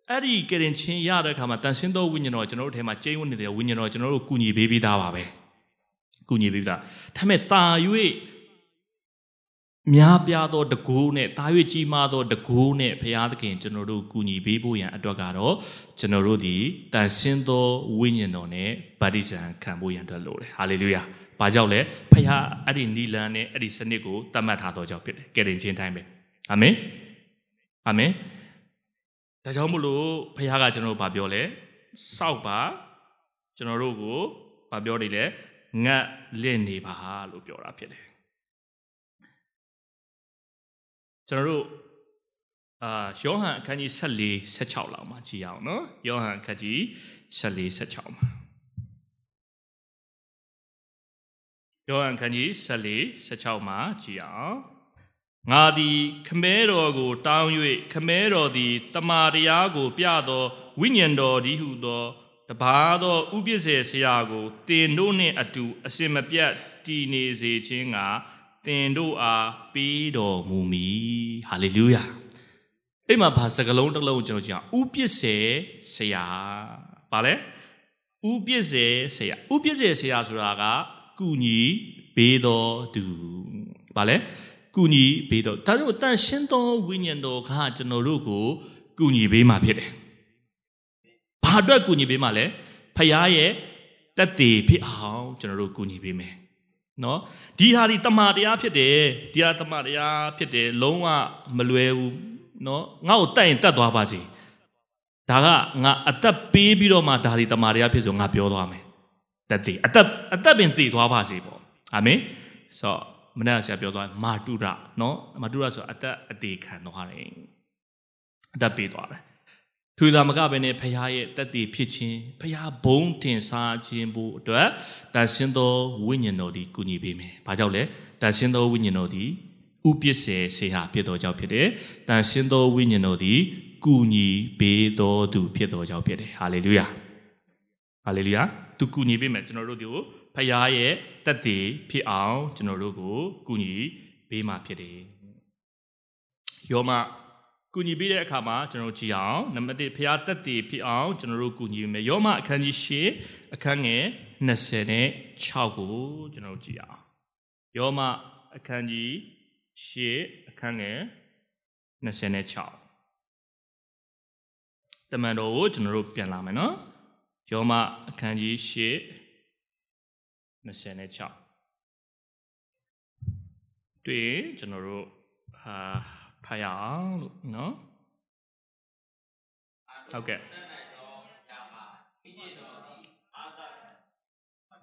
[SPEAKER 3] အဲ့ဒီကယ်တင်ခြင်းရတဲ့အခါမှာတန်ရှင်းသောဝိညာဉ်တော်ကျွန်တော်တို့ထဲမှာကျိန်းဝတ်နေတဲ့ဝိညာဉ်တော်ကျွန်တော်တို့ကူညီပေးပြီးသားပါပဲကူညီပေးပြီးသားဒါပေမဲ့တာ၍ များပြားသောတကူနဲ့တာ၍ကြီးမားသောတကူနဲ့ဘုရားသခင်ကျွန်တော်တို့ကူညီပေးဖို့ရန်အတွက်ကတော့ကျွန်တော်တို့ဒီတန်ရှင်းသောဝိညာဉ်တော်နဲ့ဗတ္တိဇံခံဖို့ရန်အတွက်လိုတယ်ဟာလေလုယာဘာကြောင့်လဲဖခင်အဲ့ဒီနီလန်နဲ့အဲ့ဒီစနစ်ကိုတတ်မှတ်ထားသောကြောင့်ဖြစ်တယ်ကယ်တင်ခြင်းတိုင်းပဲအာမင်အာမင်ဒါကြောင့်မလို့ဖခင်ကကျွန်တော်တို့ဗာပြောလဲစောက်ပါကျွန်တော်တို့ကိုဗာပြောနေလဲငတ်လင့်နေပါလို့ပြောတာဖြစ်တယ် ကျွန်တော်တို့အာယောဟန်အခန်းကြီး14 16လောက်မှာကြည့်အောင်နော်ယောဟန်အခန်းကြီး14 16မှာယောဟန်အခန်းကြီး14 16မှာကြည့်အောင်ငါသည်ခမဲတော်ကို တောင်း၍ခမဲတော်သည်တမာတရားကို ပြသောဝိညာဉ်တော်ဒီဟုသောတပါသောဥပစ္စေဆရာကိုတင်တို့နှင့်အတူအစင်မပြတ်တည်နေစေခြင်းက သင်တို့အားပေးတော်မူမည်ဟာလေလုယာအဲ့မှာဘာစကလုံးတစ်လုံးကျွန်တော်ကြည့်အောင်ဥပစ္စေဆရာဘာလဲဥပစ္စေဆရာဥပစ္စေဆရာဆိုတာကကုညီပေးတော်သူဘာလဲကုညီပေးတော်ဒါကြောင့်တန်ရှင်းသောဝိညာဉ်တော်ကကျွန်တော်တို့ကိုကုညီပေးမှာဖြစ်တယ်ဘာအတွက်ကုညီပေးမှာလဲဖခင်ရဲ့တက်တည်ဖြစ်အောင်ကျွန်တော်တို့ကုညီပေးမယ် နော်ဒီဟာဒီတမာတရားဖြစ်တယ်ဒီဟာတမာတရားဖြစ်တယ်လုံးဝမလွယ်ဘူးနော်ငါ့ကိုတိုက်ရင်တတ်သွားပါစေဒါကငါအသက်ပေးပြီးတော့မှဒါဒီတမာတရားဖြစ်ဆိုငါပြောသွားမယ်တက်တည်အသက်အသက်ပင်တည်သွားပါစေပေါ့အာမင်ဆိုတော့မနက်ဆရာပြောသွားမာတုရနော်မာတုရဆိုအသက်အသေးခံသွားတယ်အသက်ပေးသွားတယ် သူသာမကပဲနဲ့ဖခင်ရဲ့တက်တည်ဖြစ်ခြင်းဖခင်ဘုံတင်စားခြင်းဖို့အတွက်တန်ရှင်းသောဝိညာဉ်တော်ဒီကူညီပေးမယ်။ဘာကြောင့်လဲ။တန်ရှင်းသောဝိညာဉ်တော်ဒီဥပစ္စေဆေဟာဖြစ်တော်ကြောင့်ဖြစ်တယ်။တန်ရှင်းသောဝိညာဉ်တော်ဒီကူညီပေးတော်သူဖြစ်တော်ကြောင့်ဖြစ်တယ်။ဟာလေလုယာ။ဟာလေလုယာ။သူကူညီပေးမယ်ကျွန်တော်တို့ဒီကိုဖခင်ရဲ့တက်တည်ဖြစ်အောင်ကျွန်တော်တို့ကိုကူညီပေးမှာဖြစ်တယ်။ယောမ ကူညီပေးတဲ့အခါမှာကျွန်တော်ကြည့်အောင်နံပါတ်1ဖျားတက်တည်ဖြစ်အောင်ကျွန်တော်တို့ကူညီမယ်ယောမအခန်းကြီး၈အခန်းငယ်20နဲ့6ကိုကျွန်တော်ကြည့်အောင်ယောမအခန်းကြီး၈အခန်းငယ်20နဲ့6တမန်တော်ကိုကျွန်တော်တို့ပြန်လာမယ်နော်ယောမအခန်းကြီး၈20နဲ့6တွေ့ကျွန်တော်တို့ဟာ ဖတ်ရအောင်လို့နော်ဟုတ်ကဲ့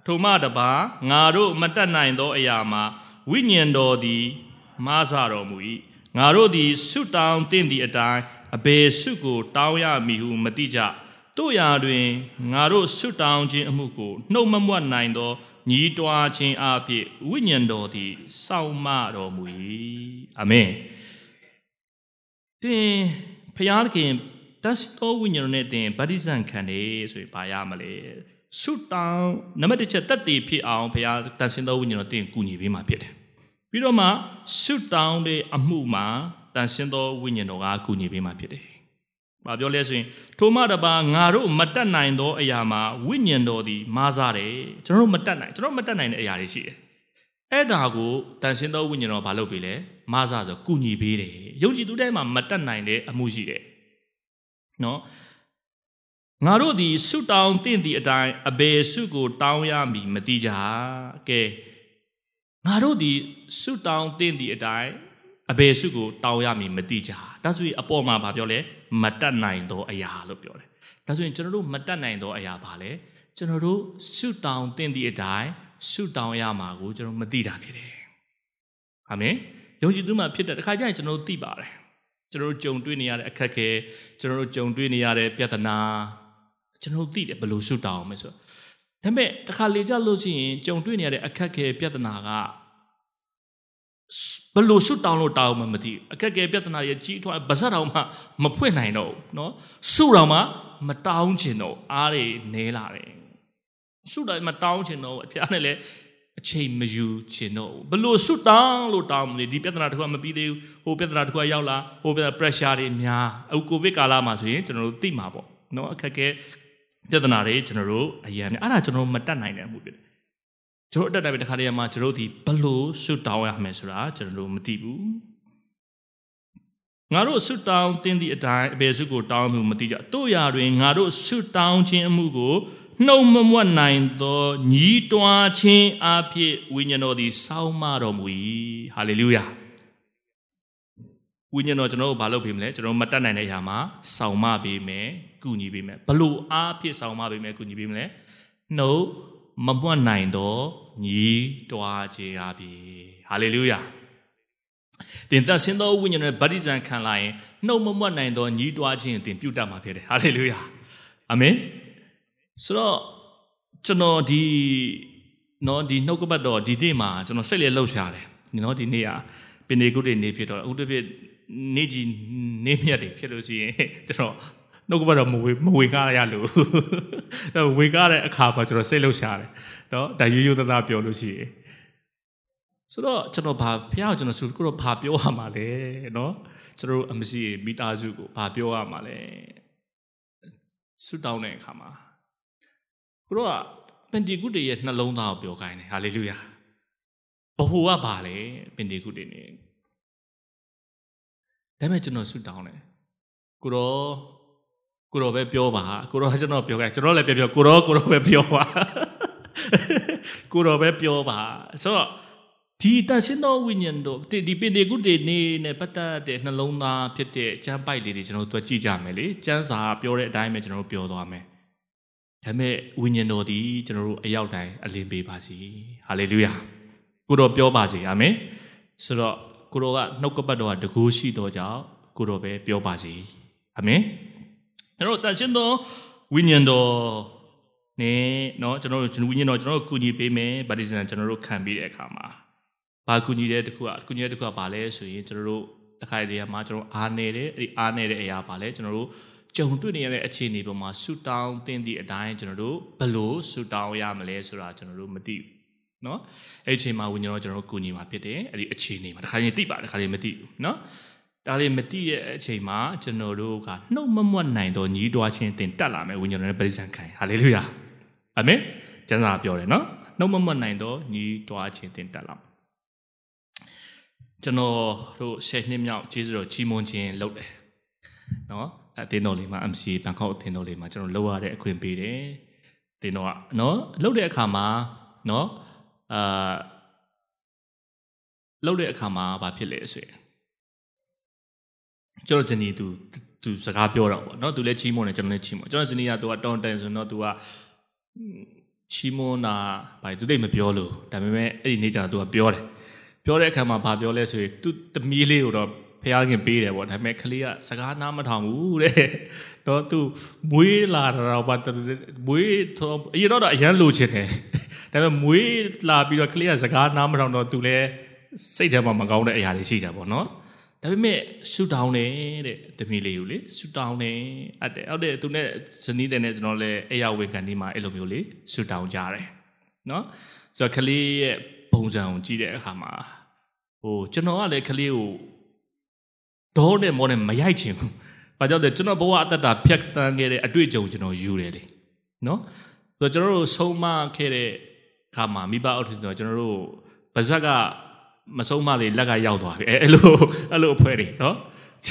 [SPEAKER 3] ထိုမှတပါငါတို့မတတ်နိုင်သောအရာမှာဝိညာဉ်တော်သည်မားစတော်မူ၏ငါတို့သည်ဆုတောင်းတင့်သည့်အတိုင်းအဘယ်ဆုကိုတောင်းရမည်ဟုမသိကြတို့ရာတွင်ငါတို့ဆုတောင်းခြင်းအမှုကိုနှုတ်မမွတ်နိုင်သောညီးတွားခြင်းအဖြစ်ဝိညာဉ်တော်သည်စောင့်မတော်မူ၏အာမင် သင်ဖျားသခင်တတ်သောဝိညာဉ်တော်နဲ့သင်ဗတ္တိဇံခံတယ်ဆိုရင်ဘာရမလဲဆုတောင်းနံပါတ်တစ်ချက်တတ်တည်ဖြစ်အောင်ဖျားတတ်ရှင်သောဝိညာဉ်တော်သင်ကူညီပေးမှာဖြစ်တယ်ပြီးတော့မှဆုတောင်းတဲ့အမှုမှာတန်ရှင်းသောဝိညာဉ်တော်ကကူညီပေးမှာဖြစ်တယ်။ဘာပြောလဲဆိုရင်ထိုမှတပါငါတို့မတတ်နိုင်သောအရာမှာဝိညာဉ်တော်သည်မားစားတယ်။ကျွန်တော်တို့မတတ်နိုင်ကျွန်တော်မတတ်နိုင်တဲ့အရာတွေရှိတယ်။ အဲ့ဒါကိုတန်ရှင်းသောဝိညာဉ်တော်ဘာလုပ်ပေးလဲ။မားစားဆိုကူညီပေးတယ်။ယုံကြည်သူတိုင်းမှာမတတ်နိုင်တဲ့အမှုရှိတယ်။နော်ငါတို့သည်ဆုတောင်းတင့်သည့်အတိုင်းအဘယ်ဆုကိုတောင်းရမည်မသိကြ။ကဲငါတို့သည်ဆုတောင်းတင့်သည့်အတိုင်းအဘယ်စုကိုတောင်းရမည်မသိကြဒါဆိုရင်အပေါ်မှာဗာပြောလဲမတတ်နိုင်သောအရာလို့ပြောတယ်ဒါဆိုရင်ကျွန်တော်တို့မတတ်နိုင်သောအရာပါလဲကျွန်တော်တို့ဆုတောင်းသင့်သည့်အတိုင်း ဆုတောင်းရမှာကိုကျွန်တော်မသိတာဖြစ်တယ်အာမင်ယုံကြည်သူမှဖြစ်တဲ့တခါကျရင်ကျွန်တော်တို့သိပါတယ်ကျွန်တော်တို့ကြုံတွေ့နေရတဲ့အခက်အခဲကျွန်တော်တို့ကြုံတွေ့နေရတဲ့ပြဿနာကျွန်တော်တို့သိတယ်ဘယ်လိုဆုတောင်းအောင်မဆိုဒါပေမဲ့တခါလေကြလို့ရှိရင်ကြုံတွေ့နေရတဲ့အခက်အခဲပြဿနာကဘလို့ဆွတောင်းလို့တောင်းမှမသိအခက်အခဲပြဿနာရဲ့ကြီးထွားဗဇက်တော်မှမဖွင့်နိုင်တော့ဘူးเนาะဆုတော်မှမတောင်းချင်တော့အားတွေနဲလာတယ် ဆုတောင်းမတောင်းချင်တော့ဘူးဖခင်နဲ့လည်းအချိန်မယူချင်တော့ဘူးဘလို့ဆုတောင်းလို့တောင်းမလို့ဒီပြဿနာတစ်ခုကမပြီးသေးဘူးဟိုပြဿနာတစ်ခုကရောက်လာဟိုပြဿနာ pressure တွေများအခုကိုဗစ်ကာလမှာဆိုရင်ကျွန်တော်တို့သိမှာပေါ့နော်အခက်ခဲပြဿနာတွေကျွန်တော်တို့အရင်အဲ့ဒါကျွန်တော်မတတ်နိုင်တဲ့အမှုဖြစ်တယ်ကျွန်တော်အတက်တိုင်းပဲတစ်ခါတည်းမှာကျွန်တော်ဒီဘလို့ဆွတ်တောင်းရမယ်ဆိုတာကျွန်တော်တို့မသိဘူးငါတို့ဆွတ်တောင်းတင်းသည့်အတိုင်းအဘယ်စုကိုတောင်းမှုမသိကြတို့ရာတွင်ငါတို့ဆွတ်တောင်းခြင်းအမှုကို နှုံမမွတ်နိုင်သောညီးတွားခြင်းအဖြစ်ဝိညာဉ်တော်သည်စောင်းမတော်မူ၏ဟာလေလုယာဝိညာဉ်တော်ကျွန်တော်တို့ဘာလုပ်ပေးမလဲကျွန်တော်မတတ်နိုင်တဲ့အရာမှာစောင်းမပေးမယ်ကုညီပေးမယ်ဘလို့အားဖြစ်စောင်းမပေးမယ်ကုညီပေးမလဲနှုတ်မပွတ်နိုင်သောညီတွားခြင်းအဖြစ်ဟာလေလုယာတင်သက်ရှင်သောဝိညာဉ်နဲ့ဗတ္တိဇံခံလာရင်နှုတ်မမွတ်နိုင်သောညီတွားခြင်းတင်ပြုတတ်မှာဖြစ်တယ်ဟာလေလုယာအာမင် ဆိုတော့ကျွန်တော်ဒီနော်ဒီနှုတ်ကပတ်တော်ဒီနေ့မှာကျွန်တော်စိတ်လေးလှုပ်ရှားတယ်နော်ဒီနေ့ကပင်နေကုတ်တွေနေဖြစ်တော့အခုတပြည့်နေကြီးနေမြတ်တွေဖြစ်လို့ရှိရင်ကျွန်တော်နှုတ်ကပတ်တော်မဝေမဝေကားရလို့တော့ဝေကားတဲ့အခါမှာကျွန်တော်စိတ်လှုပ်ရှားတယ်နော်ဒါရိုးရိုးသားသားပြောလို့ရှိရင်ဆိုတော့ကျွန်တော်ဘာဖះကိုကျွန်တော်ဆိုကိုတော့ဘာပြောရမှာလဲနော်ကျွန်တော်အမရှိမိသားစုကိုဘာပြောရမှာလဲဆူတောင်းတဲ့အခါမှာ ကိုတော့ပင်တီကုတေရဲ့နှလုံးသားကိုပြောခိုင်းတယ်ဟာလေလုယာဘဟုကဘာလဲပင်တီကုတေနေဒါပေမဲ့ကျွန်တော်ဆူတောင်းတယ်ကိုတော့ကိုတော့ပဲပြောပါကိုတော့ကျွန်တော်ပြောခိုင်းကျွန်တော်လည်းပြောပြောကိုတော့ကိုတော့ပဲပြောပါကိုတော့ပဲပြောပါဆိုတော့ဒီတန်ရှင်းသောဝိညာဉ်တို့ဒီပင်ဒီကုတေနေနဲ့ပတ်သက်တဲ့နှလုံးသားဖြစ်တဲ့ကျမ်းပိုက်လေးတွေကျွန်တော်တို့ကြည့်ကြမယ်လေကျမ်းစာပြောတဲ့အတိုင်းပဲကျွန်တော်တို့ပြောသွားမယ် ဒါပေမဲ့ဝိညာဉ်တော်ဒီကျွန်တော်တို့အရောက်တိုင်းအလင်းပေးပါစီဟာလေလုယာကိုတော်ပြောပါစေအာမင်ဆိုတော့ကိုတော်ကနှုတ်ကပတ်တော်ကတကူရှိတော်ကြောင့်ကိုတော်ပဲပြောပါစေအာမင်ကျွန်တော်တန်ရှင်းသောဝိညာဉ်တော်နဲ့เนาะကျွန်တော်တို့ဝိညာဉ်တော်ကျွန်တော်တို့ကူညီပေးမယ်ဗတ္တိဇံကျွန်တော်တို့ခံပြီးတဲ့အခါမှာဘာကူညီတဲ့တခုကကူညီတဲ့တခုကဘာလဲဆိုရင်ကျွန်တော်တို့တစ်ခါတည်းမှာကျွန်တော်အားနေတဲ့အဲ့ဒီအားနေတဲ့အရာဘာလဲကျွန်တော်တို့ ကြုံတွေ့နေရတဲ့အခြေအနေပေါ်မှာဆူတောင်းတင်းသည့်အတိုင်းကျွန်တော်တို့ဘလို့ဆူတောင်းရမလဲဆိုတာကျွန်တော်တို့မသိဘူးเนาะအဲ့ဒီအချိန်မှာဝိညာဉ်တော်ကျွန်တော်တို့ကူညီမှာဖြစ်တယ်အဲ့ဒီအခြေအနေမှာတစ်ခါရင်သိပါတစ်ခါရင်မသိဘူးเนาะဒါလေးမသိတဲ့အချိန်မှာကျွန်တော်တို့ကနှုတ်မမွတ်နိုင်တော့ညီးတွားခြင်းတင်တက်လာမယ်ဝိညာဉ်တော်နဲ့ပရိသတ်ခံဟာလေလုယာအာမင်ကျမ်းစာပြောတယ်နော်နှုတ်မမွတ်နိုင်တော့ညီးတွားခြင်းတင်တက်လာကျွန်တော်တို့ရှယ်နှစ်မြောက်ကျေးဇူးတော်ကြီးမွန်ခြင်းလုပ်တယ်နော် အတင်းတော်လေးမှာ MC ဘန်ကောက်အတင်းတော်လေးမှာကျွန်တော်လုပ်ရတဲ့အခွင့်ပေးတယ်တင်းတော်ကနော်လုပ်တဲ့အခါမှာနော်အာလုပ်တဲ့အခါမှာဘာဖြစ်လဲဆိုရင်ကျွန်တော်ဇနီးသူသူစကားပြောတော့ပေါ့နော်သူလည်းချီးမွမ်းတယ်ကျွန်တော်လည်းချီးမွမ်းကျွန်တော်ဇနီးကသူကတောင်းတန်ဆိုတော့သူကချီးမွမ်းတာဘာသူသိမပြောလို့ဒါပေမဲ့အဲ့ဒီနေ့ကျတော့သူကပြောတယ်ပြောတဲ့အခါမှာဘာပြောလဲဆိုရင်သူသမီးလေးကိုတော့ ဖះခင်ပေးတယ်ပေါ့ဒါပေမဲ့ကလေးကစကားနားမထောင်ဘူးတဲ့တော့သူမွေးလာတော့ဘာမွေးတော့အရင်တော့အရန်လိုချင်တယ်ဒါပေမဲ့မွေးလာပြီးတော့ကလေးကစကားနားမထောင်တော့သူလည်းစိတ်ထဲမှာမကောင်းတဲ့အရာတွေရှိကြပေါ့နော်ဒါပေမဲ့ဆူတောင်းတယ်တဲ့တမီးလေးကိုလေဆူတောင်းတယ်အဲ့တဲ့ဟုတ်တယ်သူနဲ့ဇနီးတဲ့နဲ့ကျွန်တော်လည်းအရာဝေကန်ဒီမှာအဲ့လိုမျိုးလေဆူတောင်းကြတယ်နော်ဆိုတော့ကလေးရဲ့ပုံစံကိုကြည့်တဲ့အခါမှာဟိုကျွန်တော်ကလည်းကလေးကို ဒေါနဲ့မောနဲ့မရိုက်ချင်ဘူး။ဘာကြောင့်လဲကျွန်တော်ဘဝအတ္တတာဖြတ်တန်းခဲ့တဲ့အတွေ့အကြုံကျွန်တော်ယူတယ်လေ။နော်။ဆိုတော့ကျွန်တော်တို့ဆုံးမခဲ့တဲ့ခါမှာမိဘအောက်ထင်တော့ကျွန်တော်တို့ဗဇက်ကမဆုံးမလေးလက်ကရောက်သွားပြီ။အဲအဲ့လိုအဲ့လိုအဖွဲတွေနော်။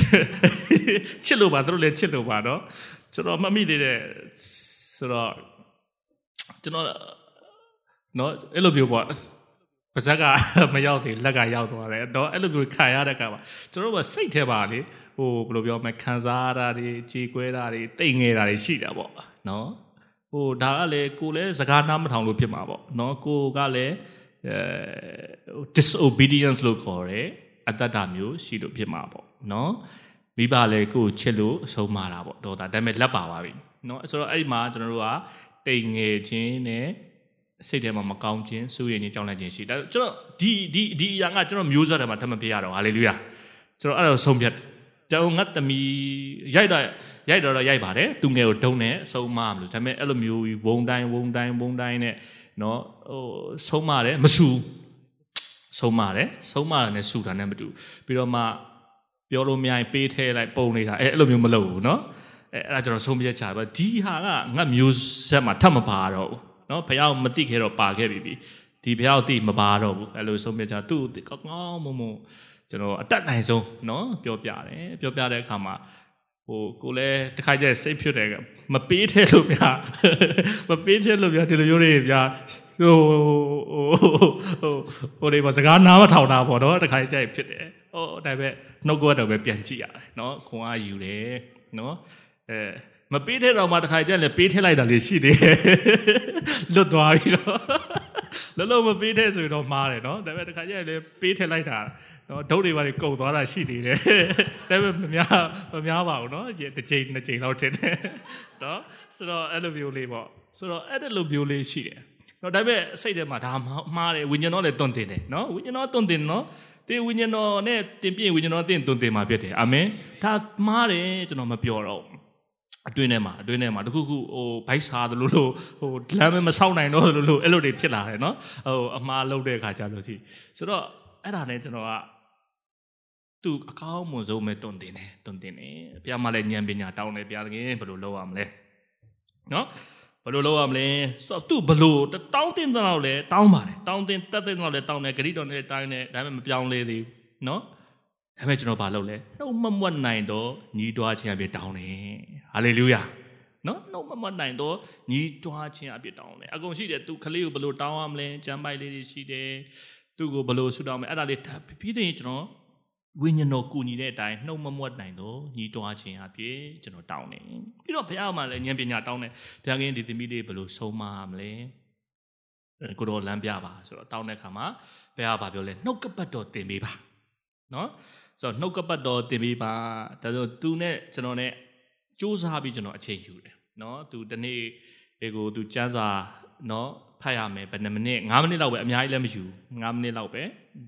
[SPEAKER 3] ချစ်လို့ပါတို့လည်းချစ်လို့ပါနော်။ကျွန်တော်မမိသေးတဲ့ဆိုတော့ကျွန်တော်နော်အဲ့လိုပြောပေါ့ ပါဇက်ကမရောက်သေးလက်ကရောက်သွားတယ်တော့အဲ့လိုမျိုးခံရတဲ့ကမှာကျွန်တော်တို့ကစိတ်ထဲပါလေဟိုဘယ်လိုပြောမလဲခံစားရတာတွေကြေကွဲတာတွေတိတ်ငယ်တာတွေရှိတာပေါ့နော်ဟိုဒါကလည်းကိုလည်းစကားနားမထောင်လို့ဖြစ်မှာပေါ့နော်ကိုကလည်းအဲ disobedience လို့ခေါ်တယ်အတ္တတာမျိုးရှိလို့ဖြစ်မှာပေါ့နော်မိဘလည်းကိုချစ်လို့အဆုံးမတာပေါ့တော့ဒါဒါပေမဲ့လက်ပါပါပြီနော်ဆိုတော့အဲ့ဒီမှာကျွန်တော်တို့ကတိတ်ငယ်ခြင်းနဲ့ စိတ်ထဲမှာမကောင်းခြင်းစိုးရိမ်ခြင်းကြောက်လန့်ခြင်းရှိဒါကျွန်တော်ဒီဒီဒီအရာကကျွန်တော်မျိုးဆက်ထဲမှာထပ်မပြရတော့ဟာလေလုယာကျွန်တော်အဲ့ဒါဆုံးဖြတ်ကျွန်တော်ငတ်တမီရိုက်တော့ရိုက်တော့ရိုက်ပါတယ်သူငယ်ကိုဒုံနဲ့ဆုံးမမလို့ဒါပေမဲ့အဲ့လိုမျိုးဝုံတိုင်းဝုံတိုင်းဝုံတိုင်းနဲ့နော်ဟိုဆုံးမတယ်မဆူဆုံးမတယ်ဆုံးမတယ်နဲ့ဆူတာနဲ့မတူပြီးတော့မှပြောလို့မရရင်ပေးထဲလိုက်ပုံနေတာအဲ့အဲ့လိုမျိုးမလုပ်ဘူးနော်အဲ့အဲ့ဒါကျွန်တော်ဆုံးဖြတ်ချပါဒီဟာကငတ်မျိုးဆက်မှာထပ်မပါတော့ဘူး နော်ဘုရားမသိခဲ့တော့ပါခဲ့ပြီပြီဒီဘုရားသိမပါတော့ဘူးအဲ့လိုဆုံးဖြတ်ချသူ့ကောင်းကောင်းမုံမုံကျွန်တော်အတက်နိုင်ဆုံးနော်ပြောပြတယ်ပြောပြတဲ့အခါမှာဟိုကိုလည်းတခါကျစိတ်ဖြစ်တယ်မပေးထဲလို့ဗျာမပေးထဲလို့ဗျာဒီလိုမျိုးတွေဗျာဟိုဟိုဟိုတွေပါစကားနားမထောင်တာပေါ့နော်တခါကျဖြစ်တယ်ဟိုဒါပေမဲ့နှုတ်ကတော့ပဲပြန်ကြည့်ရတယ်နော်ခွန်အားယူတယ်နော်အဲ မပေးထဲတော့မှတခါကျလည်းပေးထဲလိုက်တာလေးရှိသေးတယ်လွတ်သွားပြီတော့လုံးလုံးမပေးထဲဆိုရင်တော့မှားတယ်နော်ဒါပေမဲ့တခါကျလည်းပေးထဲလိုက်တာနော်ဒုတ်တွေပါတွေကုန်သွားတာရှိသေးတယ်ဒါပေမဲ့မများမများပါဘူးနော်တစ်ချိန်နှစ်ချိန်လောက်ထင်တယ်နော်ဆိုတော့အဲ့လိုမျိုးလေးပေါ့ဆိုတော့အဲ့လိုမျိုးလေးရှိတယ်နော်ဒါပေမဲ့စိတ်ထဲမှာဒါမှားတယ်ဝိညာဉ်တော်လည်းတွန့်တင်တယ်နော်ဝိညာဉ်တော်တွန့်တင်နော်တေဝိညာဉ်တော်နဲ့တင်ပြဝိညာဉ်တော်တင်တွန့်တင်မှာဖြစ်တယ်အာမင်ဒါမှားတယ်ကျွန်တော်မပြောတော့ အတွင်းထဲမှာအတွင်းထဲမှာတခုခုဟိုဘိုက်စားတယ်လို့လို့ဟိုလမ်းမဆောက်နိုင်တော့လို့လို့အဲ့လိုတွေဖြစ်လာတယ်နော်ဟိုအမှားလုပ်တဲ့အခါကျလို့ရှိဆိုတော့အဲ့ဒါနဲ့ကျွန်တော်ကသူအကောင်းမွန်ဆုံးပဲတွန်တင်တယ်တွန်တင်တယ်ဘုရားမလည်းဉာဏ်ပညာတောင်းတယ်ဘုရားသခင်ဘယ်လိုလုပ်ရမလဲနော်ဘယ်လိုလုပ်ရမလဲဆိုတော့သူဘယ်လိုတောင်းတင်တော့လဲတောင်းပါတယ်တောင်းတင်တက်တဲ့တော့လဲတောင်းတယ်ဂရိတော်နဲ့တိုင်းတယ်ဒါပေမဲ့မပြောင်းလဲသေးဘူးနော် ဒါပေမဲ့ကျွန်တော်ဘာလုပ်လဲနှုတ်မမွတ်နိုင်တော့ညီးတွားခြင်းအပြည့်တောင်းတယ်ဟာလေလုယာနော်နှုတ်မမွတ်နိုင်တော့ညီးတွားခြင်းအပြည့်တောင်းတယ်အကုန်ရှိတယ်သူကလေးကိုဘယ်လိုတောင်းရမလဲကြမ်းပိုက်လေးတွေရှိတယ်သူ့ကိုဘယ်လိုဆုတောင်းမလဲအဲ့ဒါလေးပြီးတဲ့ကျွန်တော်ဝိညာဉ်တော်ကူညီတဲ့အတိုင်းနှုတ်မမွတ်နိုင်တော့ညီးတွားခြင်းအပြည့်ကျွန်တော်တောင်းတယ်ပြီးတော့ဘုရားမှာလည်းဉာဏ်ပညာတောင်းတယ်ဘုရားခင်ဒီသမီးလေးဘယ်လိုဆုံးမရမလဲကိုတော်လမ်းပြပါဆိုတော့တောင်းတဲ့အခါမှာဘုရားကပြောလဲနှုတ်ကပတ်တော်တင်ပေးပါနော် ဆိုတော့နှုတ်ကပတ်တော်တင်ပေးပါဒါဆိုသူနဲ့ကျွန်တော်နဲ့စူးစမ်းပြီးကျွန်တော်အချိန်ယူတယ်နော်သူတနေ့ဒီကိုသူစမ်းစာနော်ဖတ်ရမယ်ဘယ်နှမိနစ်9မိနစ်လောက်ပဲအများကြီးလည်းမယူ9မိနစ်လောက်ပဲ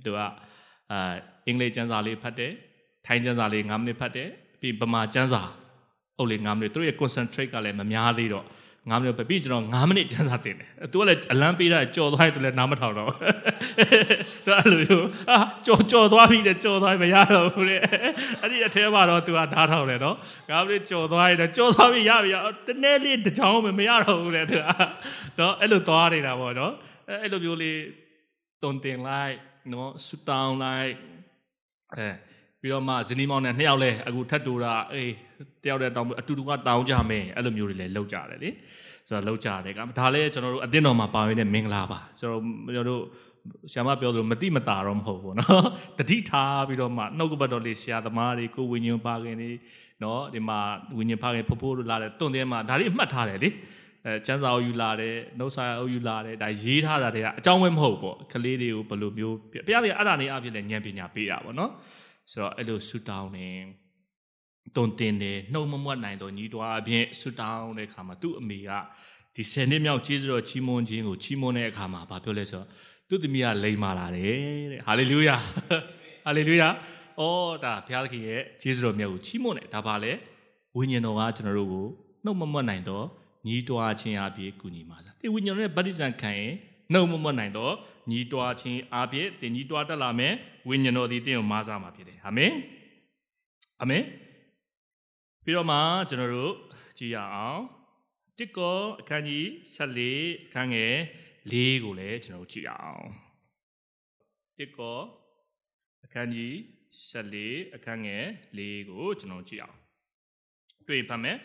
[SPEAKER 3] သူကအာအင်္ဂလိပ်စမ်းစာလေးဖတ်တယ်ထိုင်းစမ်းစာလေး9မိနစ်ဖတ်တယ်ပြီးဗမာစမ်းစာအုပ်လေး9မိနစ်သူရဲ့ concentrate ကလည်းမများသေးတော့ 9မိနစ်ပဲပြီးကျွန်တော်9မိနစ်ကျန်းစာတင်တယ်သူကလည်းအလံပေးတာကြော်သွားတယ်သူလည်းနားမထောင်တော့သူအဲ့လိုမျိုးအာကြော်ကြော်သွားပြီတဲ့ကြော်သွားပြီမရတော့ဘူးတဲ့အဲ့ဒီအထဲမှာတော့သူကနားထောင်တယ်နော်9မိနစ်ကြော်သွားရင်ကြော်သွားပြီရပြီတနေ့လေးတစ်ချောင်းမှမရတော့ဘူးတဲ့သူကနော်အဲ့လိုသွားနေတာပေါ့နော်အဲ့လိုမျိုးလေးတုံတင်လိုက်နော်ဆူတောင်းလိုက်အဲပြီးတော့မှဇနီးမောင်နဲ့နှစ်ယောက်လဲအခုထတ်တူတာအေး တယောက်တည်းတောင်းအတူတူကတောင်းကြမယ်အဲ့လိုမျိုးတွေလည်းလောက်ကြတယ်လေဆိုတော့လောက်ကြတယ်ကဒါလည်းကျွန်တော်တို့အတင်းတော်မှာပါရတဲ့မင်္ဂလာပါကျွန်တော်ကျွန်တော်တို့ဆရာမပြောသလိုမတိမတာတော့မဟုတ်ဘူးเนาะတတိထားပြီးတော့မှနှုတ်ကပတ်တော်လေးဆရာသမားတွေကိုဝิญဉ်ပါခင်လေးเนาะဒီမှာဝิญဉ်ပါခင်ဖဖိုးတို့လာတယ်တွန့်တဲ့မှာဒါလေးအမှတ်ထားတယ်လေအဲကျန်းစာအုပ်ယူလာတယ်နှုတ်စာအုပ်ယူလာတယ်ဒါရေးထားတာတွေကအကြောင်းပဲမဟုတ်ပေါ့ကလေးတွေကိုဘယ်လိုမျိုးဘုရားတွေကအဲ့ဒါနေအဖြစ်လည်းဉာဏ်ပညာပေးတာပေါ့နော် ဆိုတော့အဲ့လိုဆူတောင်းတယ် တုံတင်တယ်နှုံမမွတ်နိုင်တော့ညီတော်အပြင်ဆူတောင်းတဲ့အခါမှာသူ့အမေကဒီဆယ်နှစ်မြောက်ကျေးဇူးတော်ချီးမွမ်းခြင်းကိုချီးမွမ်းတဲ့အခါမှာဘာပြောလဲဆိုတော့သူ့သမီးကလိမ်မာလာတယ်တဲ့ဟာလေလုယာဟာလေလုယာအော်ဒါဘုရားသခင်ရဲ့ကျေးဇူးတော်မြတ်ကိုချီးမွမ်းတယ်ဒါပါလေဝိညာဉ်တော်ကကျွန်တော်တို့ကိုနှုတ်မမွတ်နိုင်တော့ညီတော်ချင်းအပြည့်ကူညီပါစားဒီဝိညာဉ်တော်ရဲ့ဗတ္တိဇံခံရင်နှုတ်မမွတ်နိုင်တော့ညီတော်ချင်းအပြည့်တင်ညီတော်တက်လာမယ်ဝိညာဉ်တော်ဒီတင်းကိုမားစားမှာဖြစ်တယ်အာမင်အာမင် ပြီးတော့မှကျွန်တော်တို့ကြည့်ရအောင်တစ်ကောအခန်းကြီး14အခန်းငယ်4ကိုလည်းကျွန်တော်တို့ကြည့်ရအောင်တစ်ကောအခန်းကြီး14အခန်းငယ်4ကိုကျွန်တော်ကြည့်အောင်တွေ့ဖတ်မယ်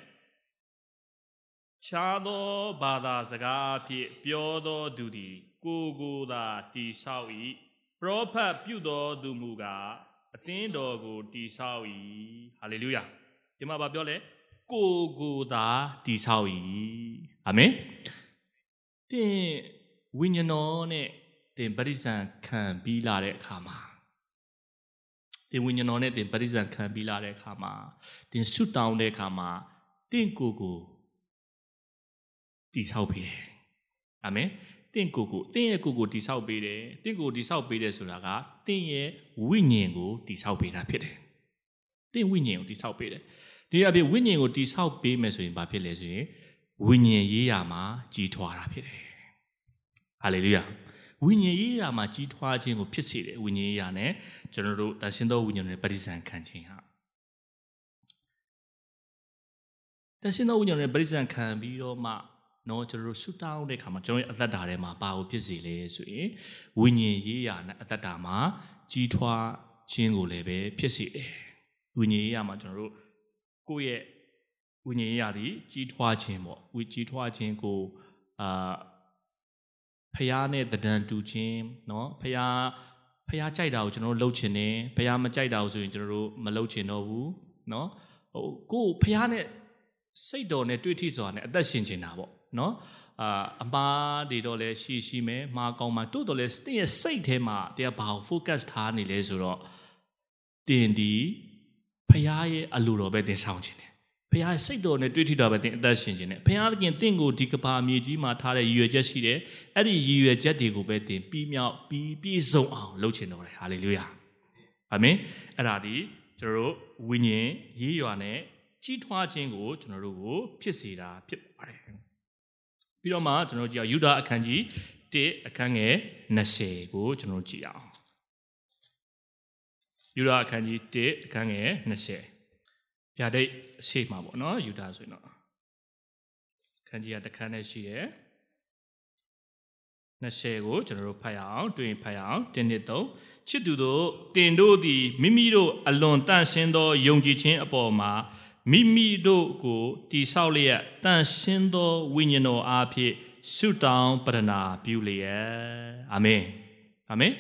[SPEAKER 3] ခြားသောဘာသာစကားဖြင့်ပြောသောသူသည် ကိုကိုသာတိဆောက်၏ပရောဖက်ပြုသောသူမူကားအသင်းတော်ကိုတိဆောက်၏ဟာလေလုယာ ဒီမှာဗာပြောလဲကိုကိုသာတိဆောက်၏အာမင်တင်ဝိညာဉ်တော်နဲ့တင်ပရိစ္ဆန်ခံပြီးလာတဲ့အခါမှာတင်ဝိညာဉ်တော်နဲ့တင်ပရိစ္ဆန်ခံပြီးလာတဲ့အခါမှာတင်ဆုတောင်းတဲ့အခါမှာတင်ကိုကိုတိဆောက်ပေးတယ်အာမင်တင့်ကိုကိုတင့်ရဲ့ကိုကိုတိဆောက်ပေးတယ်တင့်ကိုတိဆောက်ပေးတယ်ဆိုတာကတင့်ရဲ့ဝိညာဉ်ကိုတိဆောက်ပေးတာဖြစ်တယ်တင့်ဝိညာဉ်ကိုတိဆောက်ပေးတယ် ဒီအပြင်ဝိညာဉ်ကိုတိဆောက်ပေးမယ်ဆိုရင်ဘာဖြစ်လဲဆိုရင်ဝိညာဉ်ရေးရာမှာကြီးထွားတာဖြစ်တယ်ဟာလေလုယာဝိညာဉ်ရေးရာမှာကြီးထွားခြင်းကိုဖြစ်စေတယ်ဝိညာဉ်ရေးရာနဲ့ကျွန်တော်တို့တန်ရှင်းသောဝိညာဉ်နဲ့ပရိစ္ဆန်ခံခြင်းဟာတန်ရှင်းသောဝိညာဉ်နဲ့ပရိစ္ဆန်ခံပြီးတော့မှနော်ကျွန်တော်တို့ဆူတောင်းတဲ့ခါမှာကျွန်တော်ရဲ့အသက်တာထဲမှာဘာကိုဖြစ်စေလဲဆိုရင်ဝိညာဉ်ရေးရာနဲ့အသက်တာမှာကြီးထွားခြင်းကိုလည်းပဲဖြစ်စေတယ်ဝိညာဉ်ရေးရာမှာကျွန်တော်တို့ ကိုယ့်ရဲ့ဝိညာဉ်ရေးရာသည်ကြီးထွားခြင်းပေါ့ဝိကြီးထွားခြင်းကိုအာဖျားနဲ့တံတူခြင်းနော်ဖျားဖျားကြိုက်တာကိုကျွန်တော်တို့လှုပ်ချင်တယ်ဖျားမကြိုက်တာကိုဆိုရင်ကျွန်တော်တို့မလှုပ်ချင်တော့ဘူးနော်ဟိုကိုဖျားနဲ့စိတ်တော်နဲ့တွေ့ထိစွာနဲ့အသက်ရှင်နေတာပေါ့နော်အာအမားတွေတော့လည်းရှိရှိမယ်မှားကောင်းမှာတိုးတော့လဲတင်းရဲ့စိတ်ထဲမှာတရားဘာကို focus ထားနေလဲဆိုတော့တင်ဒီ ဖခင်ရဲ့အလိုတော်ပဲတင်ဆောင်ခြင်းတယ်ဖခင်ရဲ့စိတ်တော်နဲ့တွေ့ထိတာပဲတင်အသက်ရှင်ခြင်းတယ်ဖခင်သခင်တင့်ကိုဒီကဘာမြေကြီးမှာထားတဲ့ရည်ရွယ်ချက်ရှိတယ်အဲ့ဒီရည်ရွယ်ချက်တွေကိုပဲတင်ပြီးမြောက်ပြီးပြည့်စုံအောင်လုပ်ခြင်းတော်တယ်ဟာလေလုယာအာမင်အဲ့ဒါဒီကျွန်တော်တို့ဝိညာဉ်ရေးရွာနဲ့ကြီးထွားခြင်းကိုကျွန်တော်တို့ကိုဖြစ်စေတာဖြစ်ပါတယ်ပြီးတော့မှကျွန်တော်ကြည့်အောင်ယူဒအခန်းကြီး1အခန်းငယ်20ကိုကျွန်တော်ကြည့်အောင် ယူဒအခန်းကြီး1အခန်းငယ်20ဗျာဒိတ်အရှိမှာပေါ့နော်ယူဒဆိုရင်တော့အခန်းကြီးကတစ်ခန်းနဲ့ရှိရယ်20ကိုကျွန်တော်တို့ဖတ်ရအောင်တွင်ဖတ်ရအောင်တင်းနှစ်သုံးချစ်သူတို့တင်တို့သည်မိမိတို့အလွန်တန့်ရှင်းသောယုံကြည်ခြင်းအပေါ်မှာမိမိတို့ကိုတိဆောက်လျက်တန်ရှင်းသောဝိညာဉ်တော်အားဖြင့်ဆုတောင်းပတနာပြုလျက်အာမင်အာမင်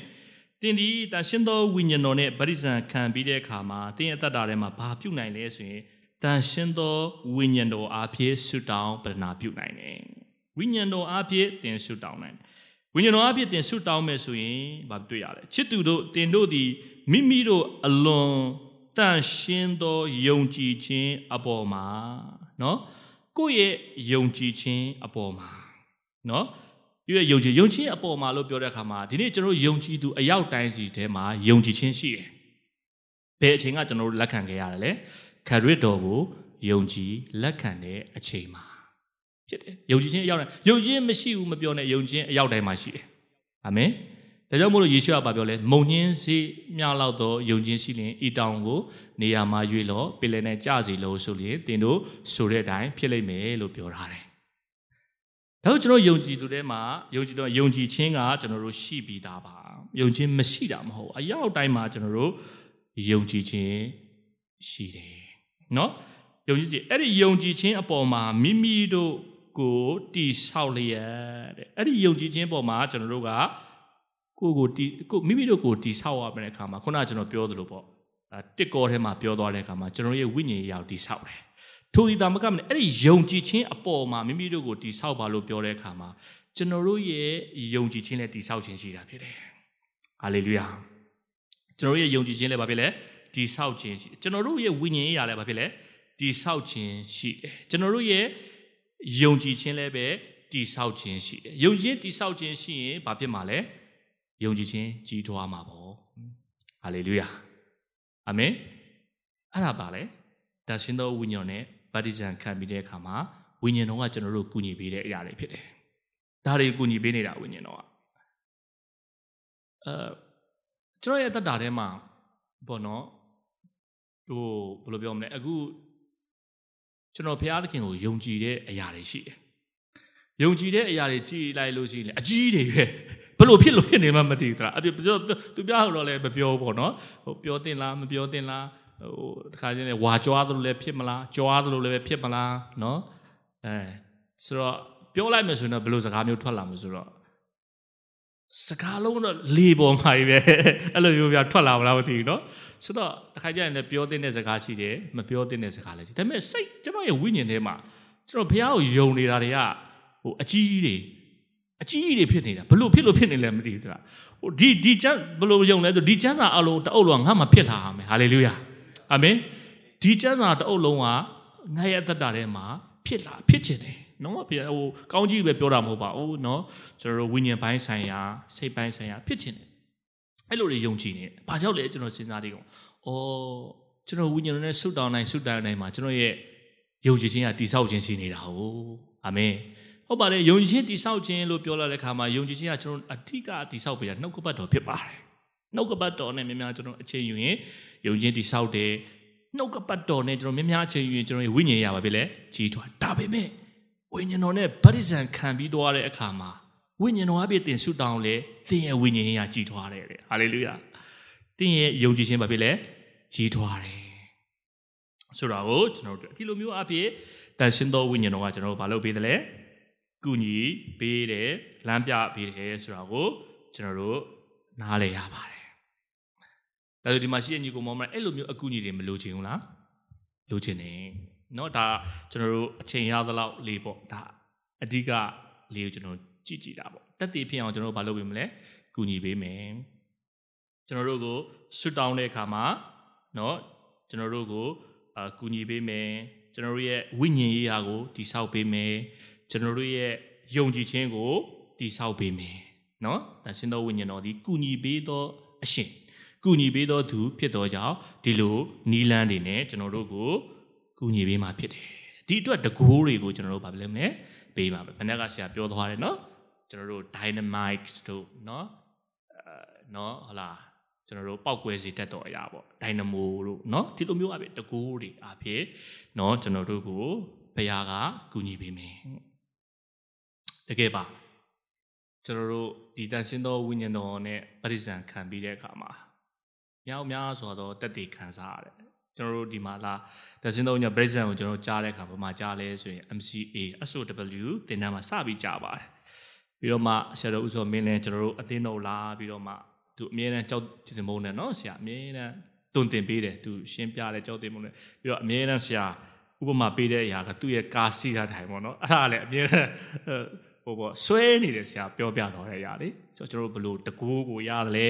[SPEAKER 3] တင်ဒီတန်ရှင်းသောဝိညာဉ်တော်နဲ့ပရိဇံခံပြီးတဲ့အခါမှာတင်းရဲ့တတ်တာထဲမှာဘာပြုတ်နိုင်လဲဆိုရင်တန်ရှင်းသောဝိညာဉ်တော်အားဖြင့်ဆုတောင်းပန္နာပြုတ်နိုင်တယ်။ဝိညာဉ်တော်အားဖြင့်တင်ဆုတောင်းနိုင်တယ်။ဝိညာဉ်တော်အားဖြင့်တင်ဆုတောင်းမယ်ဆိုရင်ဘာတွေ့ရလဲ။ချစ်သူတို့တင်တို့သည်မိမိတို့အလွန်တန်ရှင်းသောယုံကြည်ခြင်းအပေါ်မှာနော်ကိုယ့်ရဲ့ယုံကြည်ခြင်းအပေါ်မှာနော် ပြည့်ယုံကြည်ယုံကြည်အပေါ်မှာလို့ပြောတဲ့အခါမှာဒီနေ့ကျွန်တော်ယုံကြည်သူအရောက်တိုင်းစီထဲမှာယုံကြည်ခြင်းရှိတယ်။ဘယ်အချိန်ကကျွန်တော်တို့လက်ခံခဲ့ရတယ်လဲ။ခရစ်တော်ကိုယုံကြည်လက်ခံတဲ့အချိန်မှာဖြစ်တယ်။ယုံကြည်ခြင်းအရောက်တိုင်းယုံကြည်မရှိဘူးမပြောနဲ့ယုံကြည်အရောက်တိုင်းမှာရှိတယ်။အာမင်။ဒါကြောင့်မို့လို့ယေရှုကပြောလဲမုံညင်းစီမြလောက်သောယုံကြည်ရှိလျင်ဤတောင်ကိုနေရာမှာရွေးလောပင်လယ်နဲ့ကြစီလို့ဆိုလျင်သင်တို့ဆိုတဲ့အတိုင်းဖြစ်လိမ့်မယ်လို့ပြောထားတယ်။ ဒါကြောင့်ကျွန်တော်ယုံကြည်သူတွေမှာယုံကြည်တော့ယုံကြည်ခြင်းကကျွန်တော်တို့ရှိပြီးသားပါ။ယုံခြင်းမရှိတာမဟုတ်အရောက်တိုင်းမှာကျွန်တော်တို့ယုံကြည်ခြင်းရှိတယ်။နော်ယုံကြည်ခြင်းအဲ့ဒီယုံကြည်ခြင်းအပေါ်မှာမိမိတို့ကိုတိဆောက်လျက်တဲ့အဲ့ဒီယုံကြည်ခြင်းပေါ်မှာကျွန်တော်တို့ကကိုကိုတီကိုမိမိတို့ကိုတီဆောက်ရမယ့်အခါမှာခုနကကျွန်တော်ပြောသလိုပေါ့တစ်ကောထဲမှာပြောသွားတဲ့အခါမှာကျွန်တော်ရဲ့ဝိညာဉ်ရောက်တီဆောက်တယ် ထိုဒီတာမကမနဲ့အဲ့ဒီယုံကြည်ခြင်းအပေါ်မှာမိမိတို့ကိုတီဆောက်ပါလို့ပြောတဲ့အခါမှာကျွန်တော်တို့ရဲ့ယုံကြည်ခြင်းနဲ့တီဆောက်ခြင်းရှိတာဖြစ်တယ်ဟာလေလုယာကျွန်တော်ရဲ့ယုံကြည်ခြင်းလည်းဘာဖြစ်လဲတိဆောက်ခြင်းရှိကျွန်တော်တို့ရဲ့ဝိညာဉ်ရေးရလဲဘာဖြစ်လဲတိဆောက်ခြင်းရှိတယ်ကျွန်တော်တို့ရဲ့ယုံကြည်ခြင်းလည်းပဲတိဆောက်ခြင်းရှိတယ်ယုံကြည်တိဆောက်ခြင်းရှိရင်ဘာဖြစ်မှာလဲယုံကြည်ခြင်းကြီးထွားမှာပေါ့ဟာလေလုယာအာမင်အဲ့ဒါပါလေဒါရှင်သောဝိညာဉ်နဲ့ ဗတ္တိဇံခံပြီးတဲ့အခါမှာဝိညာဉ်တော်ကကျွန်တော်တို့ကူညီပေးတဲ့အရာတွေဖြစ်တယ်ဒါတွေကူညီပေးနေတာဝိညာဉ်တော်ကအဲကျွန်တော်ရဲ့အသက်တာထဲမှာပေါ့နော်ဟိုဘယ်လိုပြောမလဲအခုကျွန်တော်ဘုရားသခင်ကိုယုံကြည်တဲ့အရာတွေရှိတယ်ယုံကြည်တဲ့အရာတွေကြည်လိုက်လို့ရှိရင်အကြီးတွေပဲဘယ်လိုဖြစ်လို့ဖြစ်နေမှမသိဘူးသလားအပြပြောသူပြောတော့လည်းမပြောပေါ့နော်ဟိုပြောတင်လားမပြောတင်လား ဟိုတခါချင်းလည်းဝါကြွားသလိုလည်းဖြစ်မလားကြွားသလိုလည်းဖြစ်မလားနော်အဲဆိုတော့ပြောလိုက်မယ်ဆိုရင်တော့ဘယ်လိုစကားမျိုးထွက်လာမလဲဆိုတော့စကားလုံးတော့လေပေါ်မှာပဲအဲ့လိုမျိုးပြထွက်လာမလားမသိဘူးเนาะဆိုတော့တစ်ခါကျရင်လည်းပြောတဲ့စကားရှိတယ်မပြောတဲ့စကားလည်းရှိဒါပေမဲ့စိတ်ကျွန်တော်ရဲ့ဝိညာဉ်ထဲမှာကျွန်တော်ဘုရားကိုယုံနေတာတွေကဟိုအကြီးကြီးတွေအကြီးကြီးတွေဖြစ်နေတာဘလို့ဖြစ်လို့ဖြစ်နေလဲမသိဘူးတလားဟိုဒီဒီချမ်းဘလို့ယုံလဲဆိုဒီချမ်းစာအလုံးတအုပ်လုံးငါမှဖြစ်လာရမယ်ဟာလေလုယာ အာမင်ဒီချမ်းစာတအုပ်လုံးကငါရဲ့အသက်တာထဲမှာဖြစ်လာဖြစ်ချင်တယ်နော်ဟိုကောင်းကြီးပဲပြောတာမဟုတ်ပါဘူးနော်ကျွန်တော်တို့ဝိညာဉ်ပိုင်းဆိုင်ရာစိတ်ပိုင်းဆိုင်ရာဖြစ်ချင်တယ်အဲ့လိုတွေယုံကြည်နေဘာကြောင့်လဲကျွန်တော်စဉ်းစားနေကောင်အော်ကျွန်တော်ဝိညာဉ်နဲ့ဆုတောင်းနိုင်ဆုတောင်းနိုင်မှာကျွန်တော်ရဲ့ယုံကြည်ခြင်းကတိဆောက်ခြင်းရှိနေတာဟုတ်အာမင်ဟုတ်ပါတယ်ယုံကြည်ခြင်းတိဆောက်ခြင်းလို့ပြောလာတဲ့အခါမှာယုံကြည်ခြင်းကကျွန်တော်အဓိကတိဆောက်ပေးတာနှုတ်ကပတ်တော်ဖြစ်ပါတယ် နှုတ်ကပတ်တော်နဲ့များများကျွန်တော်အချိန်ယူရင်ယုံကြည်တိဆောက်တယ်နှုတ်ကပတ်တော်နဲ့ကျွန်တော်များများအချိန်ယူရင်ကျွန်တော်ရဲ့ဝိညာဉ်ရပါပြီလေကြီးထွားဒါပေမဲ့ဝိညာဉ်တော်နဲ့ဗတ္တိဇံခံပြီးသွားတဲ့အခါမှာဝိညာဉ်တော်အပြည့်တင်ဆုတောင်းလေသင်ရဲ့ဝိညာဉ်ရေးကကြီးထွားတယ်တဲ့ဟာလေလုယာသင်ရဲ့ယုံကြည်ခြင်းဘာဖြစ်လဲကြီးထွားတယ်ဆိုတော့ကျွန်တော်တို့ဒီလိုမျိုးအပြည့်တန်ရှင်သောဝိညာဉ်တော်ကကျွန်တော်တို့ဘာလုပ်ပေးတယ်လဲကုညီပေးတယ်လမ်းပြပေးတယ်ဆိုတော့ကိုကျွန်တော်တို့နားလည်ရပါတယ် ဒါဆိုဒီမှာရှိတဲ့ညီကိုမောင်မအဲ့လိုမျိုးအကူအညီတွေမလိုချင်ဘူးလားလိုချင်တယ်เนาะဒါကျွန်တော်တို့အချိန်ရသလောက်လေးပေါ့ဒါအဓိကလေးကိုကျွန်တော်ကြည့်ကြည့်တာပေါ့တက်တည်ဖြစ်အောင်ကျွန်တော်တို့မလုပ်ပေးမလဲကူညီပေးမယ်ကျွန်တော်တို့ကိုဆွတောင်းတဲ့အခါမှာเนาะကျွန်တော်တို့ကိုအာကူညီပေးမယ်ကျွန်တော်တို့ရဲ့ဝိညာဉ်ရေးရာကိုတည်ဆောက်ပေးမယ်ကျွန်တော်တို့ရဲ့ယုံကြည်ခြင်းကိုတည်ဆောက်ပေးမယ်เนาะဒါရှင်တော်ဝိညာဉ်တော်ဒီကူညီပေးသောအရှင် ကူညီပေးသောသူဖြစ်သောကြောင့်ဒီလိုနီလန်းတွေနဲ့ကျွန်တော်တို့ကိုကူညီပေးမှာဖြစ်တယ်ဒီအတွက်တကိုးတွေကိုကျွန်တော်တို့ဗာပြလဲမလဲပေးပါမယ်ခဏကဆရာပြောသွားတယ်နော်ကျွန်တော်တို့ dynamite တို့နော်အဲနော်ဟလာကျွန်တော်တို့ပောက်ကွဲစီတက်တော်အရာပေါ့ dynamo တို့နော်ဒီလိုမျိုးအဖြစ်တကိုးတွေအဖြစ်နော်ကျွန်တော်တို့ကိုဘုရားကကူညီပေးမယ်တကယ်ပါကျွန်တော်တို့ဒီတန်ရှင်းသောဝိညာဉ်တော်နဲ့ပရိစ္ဆန်ခံပြီးတဲ့အခါမှာ မြောက်များဆိုတော့တက်တည်ခံစားရတယ်ကျွန်တော်တို့ဒီမှာလာတစင်းသုံးည Brazilian ကိုကျွန်တော်ကြားတဲ့အခါဘာမှကြားလဲဆိုရင် MCA SOW တင်တန်းမှာစပြီးကြားပါတယ်ပြီးတော့မှဆရာတော်ဦးစောမင်းလည်းကျွန်တော်တို့အသင်းတော်လာပြီးတော့မှသူအမြဲတမ်းကြောက်တင်မုန်းတယ်နော်ဆရာအမြဲတမ်းတုံတင်ပေးတယ်သူရှင်းပြတယ်ကြောက်တင်မုန်းတယ်ပြီးတော့အမြဲတမ်းဆရာဥပမာပေးတဲ့အရာကသူ့ရဲ့ကာစီတာတိုင်းပေါ့နော်အဲ့ဒါလည်းအမြဲတမ်းဟိုပေါ့ဆွဲနေတယ်ဆရာပြောပြတော့တဲ့အရာလေကျွန်တော်တို့ဘလို့တကူကိုရတယ်လဲ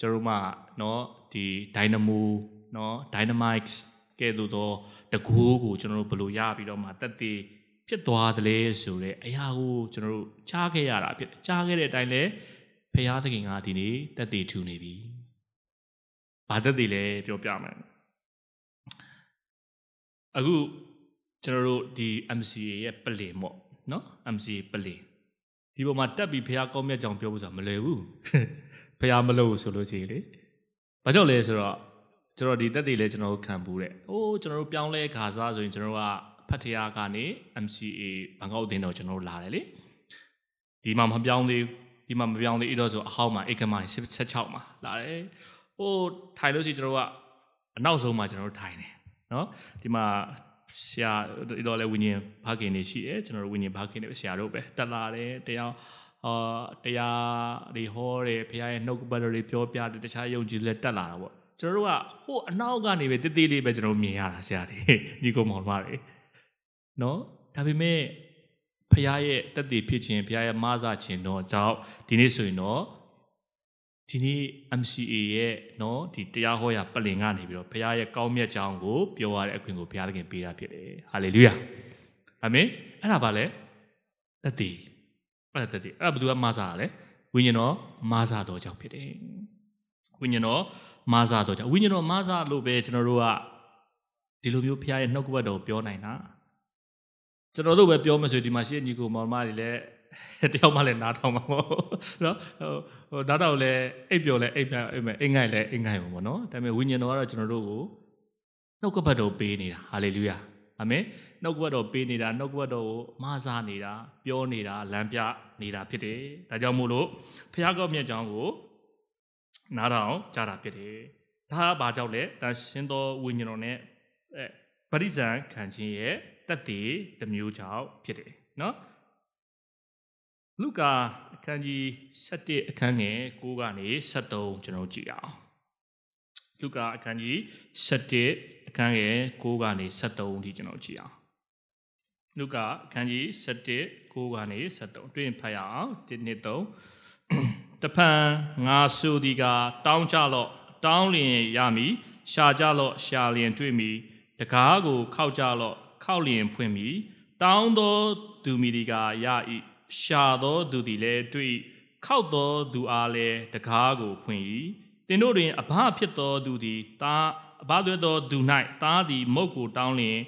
[SPEAKER 3] ကျွန်တော်တို့မှနော်ဒီ dynamo နော် dynamite ကဲ့သို့သောတကူကိုကျွန်တော်တို့ဘယ်လိုရပြီးတော့မှတက်တည်ဖြစ်သွားတယ်လဲဆိုတော့အရာကိုကျွန်တော်တို့ကြားခဲ့ရတာဖြစ်ကြားခဲ့တဲ့အတိုင်းလဲဖရာသခင်ကဒီနေ့တက်တည်ထူနေပြီ။ဘာတက်တည်လဲပြောပြမယ်။အခုကျွန်တော်တို့ဒီ MCA ရဲ့ပလင်ပေါ့နော် MCA ပလင်ဒီပေါ်မှာတက်ပြီးဖရာကောင်းမြတ်ကြောင်ပြောဖို့ဆိုတာမလွယ်ဘူး။ ဖရာမလို့ဆိုလို့ရှိရင်လေ။ဘာကြောင့်လဲဆိုတော့ကျွန်တော်ဒီတက်တွေလည်းကျွန်တော်တို့ခံဘူးတဲ့။အိုးကျွန်တော်တို့ပြောင်းလဲခါစားဆိုရင်ကျွန်တော်တို့ကဖတ်တရားကနေ MCA ဘန်ကောက်အသင်းတော်ကျွန်တော်တို့လာတယ်လေ။ဒီမှာမပြောင်းသေးဒီမှာမပြောင်းသေးအဲ့တော့ဆိုအဟောင်းမှာအိတ်ကမိုင်16မှာလာတယ်။ဟိုထိုင်လို့ရှိကျွန်တော်တို့ကအနောက်ဆုံးမှာကျွန်တော်တို့ထိုင်တယ်နော်။ဒီမှာဆရာတော့လည်းဝิญဉ်ဘာခင်နေရှိတယ်ကျွန်တော်တို့ဝิญဉ်ဘာခင်နေဆရာတို့ပဲတက်လာတယ်တရား အာတရားတွေဟောတယ်ဘုရားရဲ့နှုတ်ကပတ်တော်တွေပြောပြတယ်တခြားယုံကြည်လက်တက်လာတာပေါ့ကျွန်တော်တို့ကဟိုအနောက်ကနေပဲတေးသေးလေးပဲကျွန်တော်မြင်ရတာဆရာတွေညီကောင်မောင်မတွေနော်ဒါပေမဲ့ဖခင်ရဲ့တက်တည်ဖြစ်ခြင်းဖခင်ရဲ့မဆခြင်းတော့ကြောင့်ဒီနေ့ဆိုရင်တော့ ဒီနေ့ MCA ရဲ့เนาะဒီတရားဟောရာပလင်ကနေပြီးတော့ဘုရားရဲ့ကောင်းမြတ်ကြောင်းကိုပြောရတဲ့အခွင့်ကိုဘုရားသခင်ပေးတာဖြစ်တယ်ဟာလေလုယာအာမင်အဲ့ဒါပါလေတတိ အဲ့ဒါတတိအဲ့ဒါဘယ်သူကမဆာလဲဝိညာဉ်တော်မဆာတော်ကြောင့်ဖြစ်တယ်ဝိညာဉ်တော်မဆာတော်ကြောင့်ဝိညာဉ်တော်မဆာလို့ပဲကျွန်တော်တို့ကဒီလိုမျိုးဘုရားရဲ့နှုတ်ကပတ်တော်ပြောနိုင်တာကျွန်တော်တို့ပဲပြောမှဆိုဒီမှာရှိတဲ့ညီကိုမောင်မတွေလည်းတယောက်မှလည်းနားထောင်မှာပေါ့နော်ဟိုနားထောင်လည်းအိပ်ပျော်လည်းအိပ်ပြအိပ်မယ်အိမ်ငိုက်လည်းအိမ်ငိုက်မှာပေါ့နော်ဒါပေမဲ့ဝိညာဉ်တော်ကတော့ကျွန်တော်တို့ကိုနှုတ်ကပတ်တော်ပေးနေတာဟာလေလုယာအာမင် နှုတ်ကပတ်တော်ပေးနေတာနှုတ်ကပတ်တော်ကိုမဆာနေတာပြောနေတာလမ်းပြနေတာဖြစ်တယ်ဒါကြောင့်မို့လို့ဖခင်ကောမြတ်ကြောင်းကိုနားထောင်ကြတာဖြစ်တယ်ဒါကဘာကြောင့်လဲဒါရှင်တော်ဝိညာဉ်တော်နဲ့အဲပရိဇံခံခြင်းရဲ့တက်တည်တစ်မျိုးကြောင့်ဖြစ်တယ်နော်လုကာအခန်းကြီး7အခန်းငယ်9ကနေ73ကျွန်တော်ကြည့်အောင်လုကာအခန်းကြီး7အခန်းငယ်9ကနေ73ဒီကျွန်တော်ကြည့်အောင် လုကာအခန်းကြီး7 9ကနေ73တွေ့ရင်ဖတ်ရအောင်1 2 3တဖန်ငါဆိုဒီကတောင်းကြလော့တောင်းလျင်ရမည်ရှာကြလော့ရှာလျင်တွေ့မည်တကားကိုခောက်ကြလော့ခောက်လျင်ဖွင့်မည်တောင်းသောသူမီဒီကရ၏ရှာသောသူသည်လည်းတွေ့ခောက်သောသူအားလည်းတကားကိုဖွင့်၏တင်တို့တွင်အဘဖြစ်သောသူသည်တာအဘသွဲသောသူ၌တာသည်မုတ်ကိုတောင်းလျင်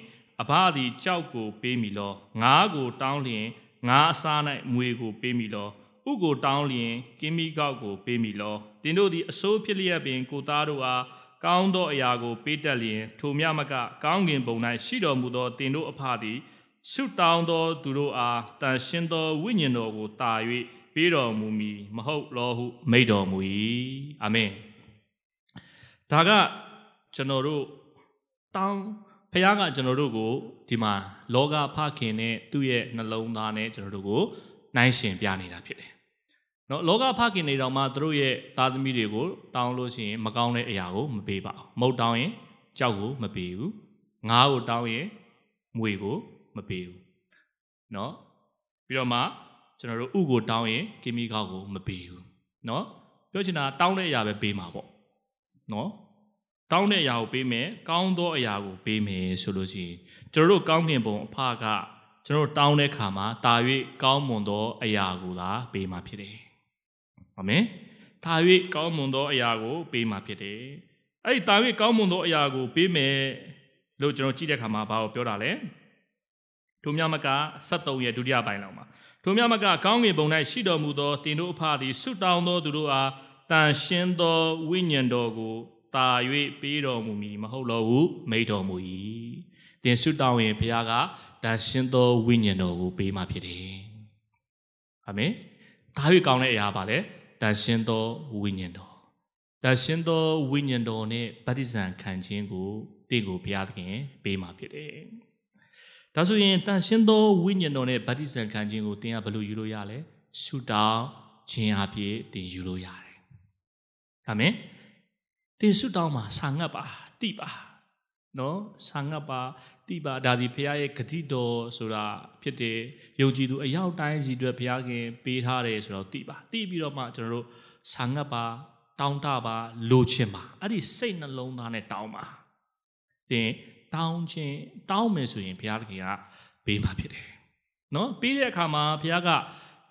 [SPEAKER 3] အဘသည်ကြောက်ကိုပေးမိလောငါးကိုတောင်းလျင်ငါးအစား၌မွေကိုပေးမိလောဥကိုတောင်းလျင်ကင်းမိကောက်ကိုပေးမိလောတင်တို့သည်အစိုးဖြစ်လျက်ပင်ကိုသားတို့အားကောင်းသောအရာကိုပေးတတ်လျင်ထိုမြမကကောင်းကင်ဘုံ၌ရှိတော်မူသောတင်တို့အဖသည်ဆုတောင်းသောသူတို့အားတန်ရှင်းသောဝိညာဉ်တော်ကိုတာ၍ပေးတော်မူမည်မဟုတ်လောဟုမိန့်တော်မူ၏အာမင်ဒါကကျွန်တော်တို့တောင်း ဖခင်ကကျွန်တော်တို့ကိုဒီမှာလောကဖခင်နဲ့သူ့ရဲ့နှလုံးသားနဲ့ကျွန်တော်တို့ကိုနိုင်ရှင်ပြနေတာဖြစ်တယ်။နော်လောကဖခင်တွေတောင်မှသူတို့ရဲ့သားသမီးတွေကိုတောင်းလို့ရှိရင်မကောင်းတဲ့အရာကိုမပေးပါဘူး။မုတ်တောင်းရင်ကြောက်ကိုမပေးဘူး။ငါးကိုတောင်းရင်မွေကိုမပေးဘူး။နော်ပြီးတော့မှကျွန်တော်တို့ဥကိုတောင်းရင်ကီမီကောက်ကိုမပေးဘူး။နော်ပြောချင်တာတောင်းတဲ့အရာပဲပေးမှာပေါ့။နော် ကောင်းတဲ့အရာကိုပေးမယ်ကောင်းသောအရာကိုပေးမယ်ဆိုလို့ရှိရင်ကျွန်တော်တို့ကောင်းကင်ဘုံအဖကကျွန်တော်တောင်းတဲ့ခါမှာတာ၍ကောင်းမွန်သောအရာကိုသာပေးမှာဖြစ်တယ်။အာမင်။တာ၍ကောင်းမွန်သောအရာကိုပေးမှာဖြစ်တယ်။အဲ့ဒီတာ၍ကောင်းမွန်သောအရာကိုပေးမယ်လို့ကျွန်တော်ကြည့်တဲ့ခါမှာဘာကိုပြောတာလဲ။ထိုမြမက73ရဲ့ဒုတိယပိုင်းလောက်မှာထိုမြမကကောင်းကင်ဘုံ၌ရှိတော်မူသောတင်တို့အဖသည်ဆုတောင်းသောသူတို့အားတန်ရှင်းသောဝိညာဉ်တော်ကို တာ၍ပေးတော်မူမည်မဟုတ်လောဟုမိန့်တော်မူ၏တင်ဆုတောင်းရင်ဘုရားကတန်ရှင်းသောဝိညာဉ်တော်ကိုပေးမှဖြစ်တယ်အာမင်ဒါ၍ကောင်းတဲ့အရာပါလေတန်ရှင်းသောဝိညာဉ်တော်တန်ရှင်းသောဝိညာဉ်တော်နဲ့ဗတ္တိဇံခံခြင်းကိုတင့်ကိုဘုရားသခင်ပေးမှဖြစ်တယ်ဒါဆိုရင်တန်ရှင်းသောဝိညာဉ်တော်နဲ့ဗတ္တိဇံခံခြင်းကိုတင်ကဘယ်လိုယူလို့ရလဲဆုတောင်းခြင်းအဖြစ်တင်ယူလို့ရတယ်အာမင် တင်ဆုတောင်းမှာဆာငတ်ပါတိပါနော်ဆာငတ်ပါတိပါဒါဒီဘုရားရဲ့ဂတိတော်ဆိုတာဖြစ်တယ်ယုံကြည်သူအရောက်တိုင်းစီအတွက်ဘုရားခင်ပေးထားတယ်ဆိုတော့တိပါတိပြီးတော့မှကျွန်တော်တို့ဆာငတ်ပါတောင်းတပါလိုချင်ပါအဲ့ဒီစိတ်နှလုံးသားနဲ့တောင်းပါတင်တောင်းခြင်းတောင်းမယ်ဆိုရင်ဘုရားသခင်ကပေးမှာဖြစ်တယ်နော်ပေးတဲ့အခါမှာဘုရားက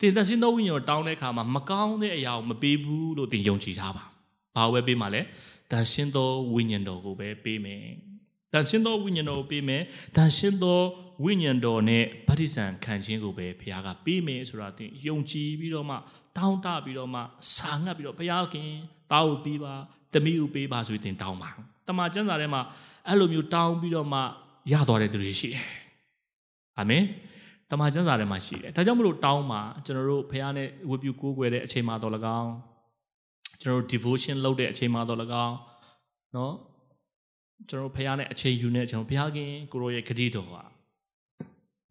[SPEAKER 3] တင်သက်ရှင်သောဝိညာဉ်ကိုတောင်းတဲ့အခါမှာမကောင်းတဲ့အရာကိုမပေးဘူးလို့တင်ယုံကြည်ထားပါဘာပဲပေးမှာလဲ တန်ရှင်းသောဝိညာဉ်တော်ကိုပဲပေးမယ်တန်ရှင်းသောဝိညာဉ်တော်ကိုပေးမယ်တန်ရှင်းသောဝိညာဉ်တော်နဲ့ဗတ္တိဇံခံခြင်းကိုပဲဘုရားကပေးမယ်ဆိုတာတင်ယုံကြည်ပြီးတော့မှတောင်းတပြီးတော့မှစာငတ်ပြီးတော့ဘုရားခင်တောင်းပေးပါတမီးကိုပေးပါဆိုရင်တင်တောင်းပါတမန်ကျမ်းစာထဲမှာအဲ့လိုမျိုးတောင်းပြီးတော့မှရသွားတဲ့သူတွေရှိတယ်အာမင်တမန်ကျမ်းစာထဲမှာရှိတယ်ဒါကြောင့်မလို့တောင်းမှာကျွန်တော်တို့ဘုရားနဲ့ဝတ်ပြုကိုးကွယ်တဲ့အချိန်မှာတော့၎င်း ကျွန်တော် devotion လုပ်တဲ့အချိန်မှာတော့လကောင်းနော်ကျွန်တော်ဖះနဲ့အချိန်ယူနေကျွန်တော်ဖះခင်ကိုရောရဲ့ဂတိတော်ဟာ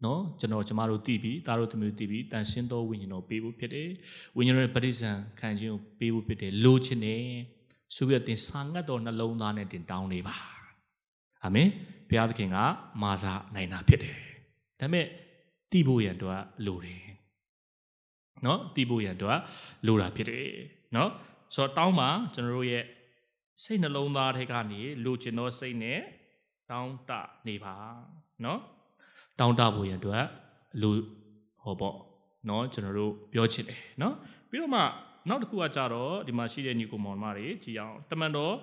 [SPEAKER 3] နော်ကျွန်တော်ကျမတို့တည်ပြီးသားတို့သမီးတို့တည်ပြီးတန်ရှင်းသောဝိညာဉ်တော်ပေးဖို့ဖြစ်တယ်ဝိညာဉ်တော်ရဲ့ပရိစ္ဆန်ခံခြင်းကိုပေးဖို့ဖြစ်တယ်လိုချင်တယ်ဆိုပြီးတော့တင်စာငတ်တော်နှလုံးသားနဲ့တင်တောင်းနေပါအာမင်ဘုရားသခင်ကမာစာနိုင်တာဖြစ်တယ်ဒါပေမဲ့တိဖို့ရန်တော့လိုတယ်နော်တိဖို့ရန်တော့လိုတာဖြစ်တယ်နော် ဆိုတော့တောင်းပါကျွန်တော်တို့ရဲ့စိတ်နှလုံးသားထဲကနေလိုချင်သောစိတ်နဲ့တောင်းတနေပါနော်တောင်းတဖို့ရန်အတွက်လူဟောပေါ့နော်ကျွန်တော်တို့ပြောချင်တယ်နော်ပြီးတော့မှနောက်တစ်ခုကကြတော့ဒီမှာရှိတဲ့ညီကိုမောင်မတွေကြည်အောင်တမန်တော်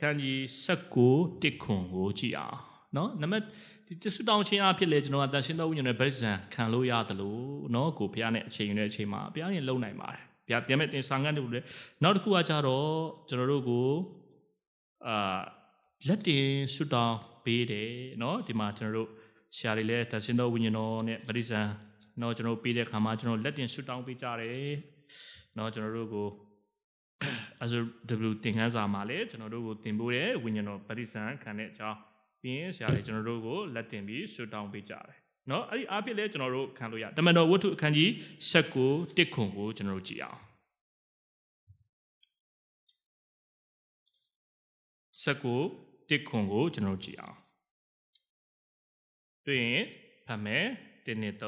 [SPEAKER 3] ခန်းကြီး16တစ်ခွန်ကိုကြည်အောင်နော်နံပါတ်ဒီတဆုတောင်းခြင်းအဖြစ်လေကျွန်တော်ကတန်ရှင်းသောဝိညာဉ်နဲ့ဗိဇ္ဇံခံလို့ရတယ်လို့နော်ကိုဘုရားနဲ့အချိန်ယူတဲ့အချိန်မှာဘုရားရင်လုံနိုင်ပါတယ် ဘုရားပြန်မဲ့တင်ဆောင်ငတ်တယ်လို့လေနောက်တစ်ခုကကြတော့ကျွန်တော်တို့ကိုအာလက်တင်ဆုတောင်းပေးတယ်နော်ဒီမှာကျွန်တော်တို့ရှာတွေလည်းတန်ရှင်းသောဝိညာဉ်တော်နဲ့ဗိဇ္ဇံနော်ကျွန်တော်တို့ပေးတဲ့ခါမှာကျွန်တော်လက်တင်ဆုတောင်းပေးကြတယ်နော်ကျွန်တော်တို့ကိုအဲဆို W သင်ခန်းစာမှာလည်းကျွန်တော်တို့ကိုသင်ပို့တဲ့ဝိညာဉ်တော်ဗိဇ္ဇံခံတဲ့အကြောင်းပြီးရင်ဆရာတွေကျွန်တော်တို့ကိုလက်တင်ပြီးဆုတောင်းပေးကြတယ် နော်အဲ့ဒီအားဖြင့်လည်းကျွန်တော်တို့ခံလို့ရတမန်တော်ဝတ္ထုအခန်းကြီး16တစ်ခွန်ကိုကျွန်တော်တို့ကြည့်အောင်16တစ်ခွန်ကိုကျွန်တော်တို့ကြည့်အောင်တွေ့ရင်ဖတ်မယ်1နဲ့3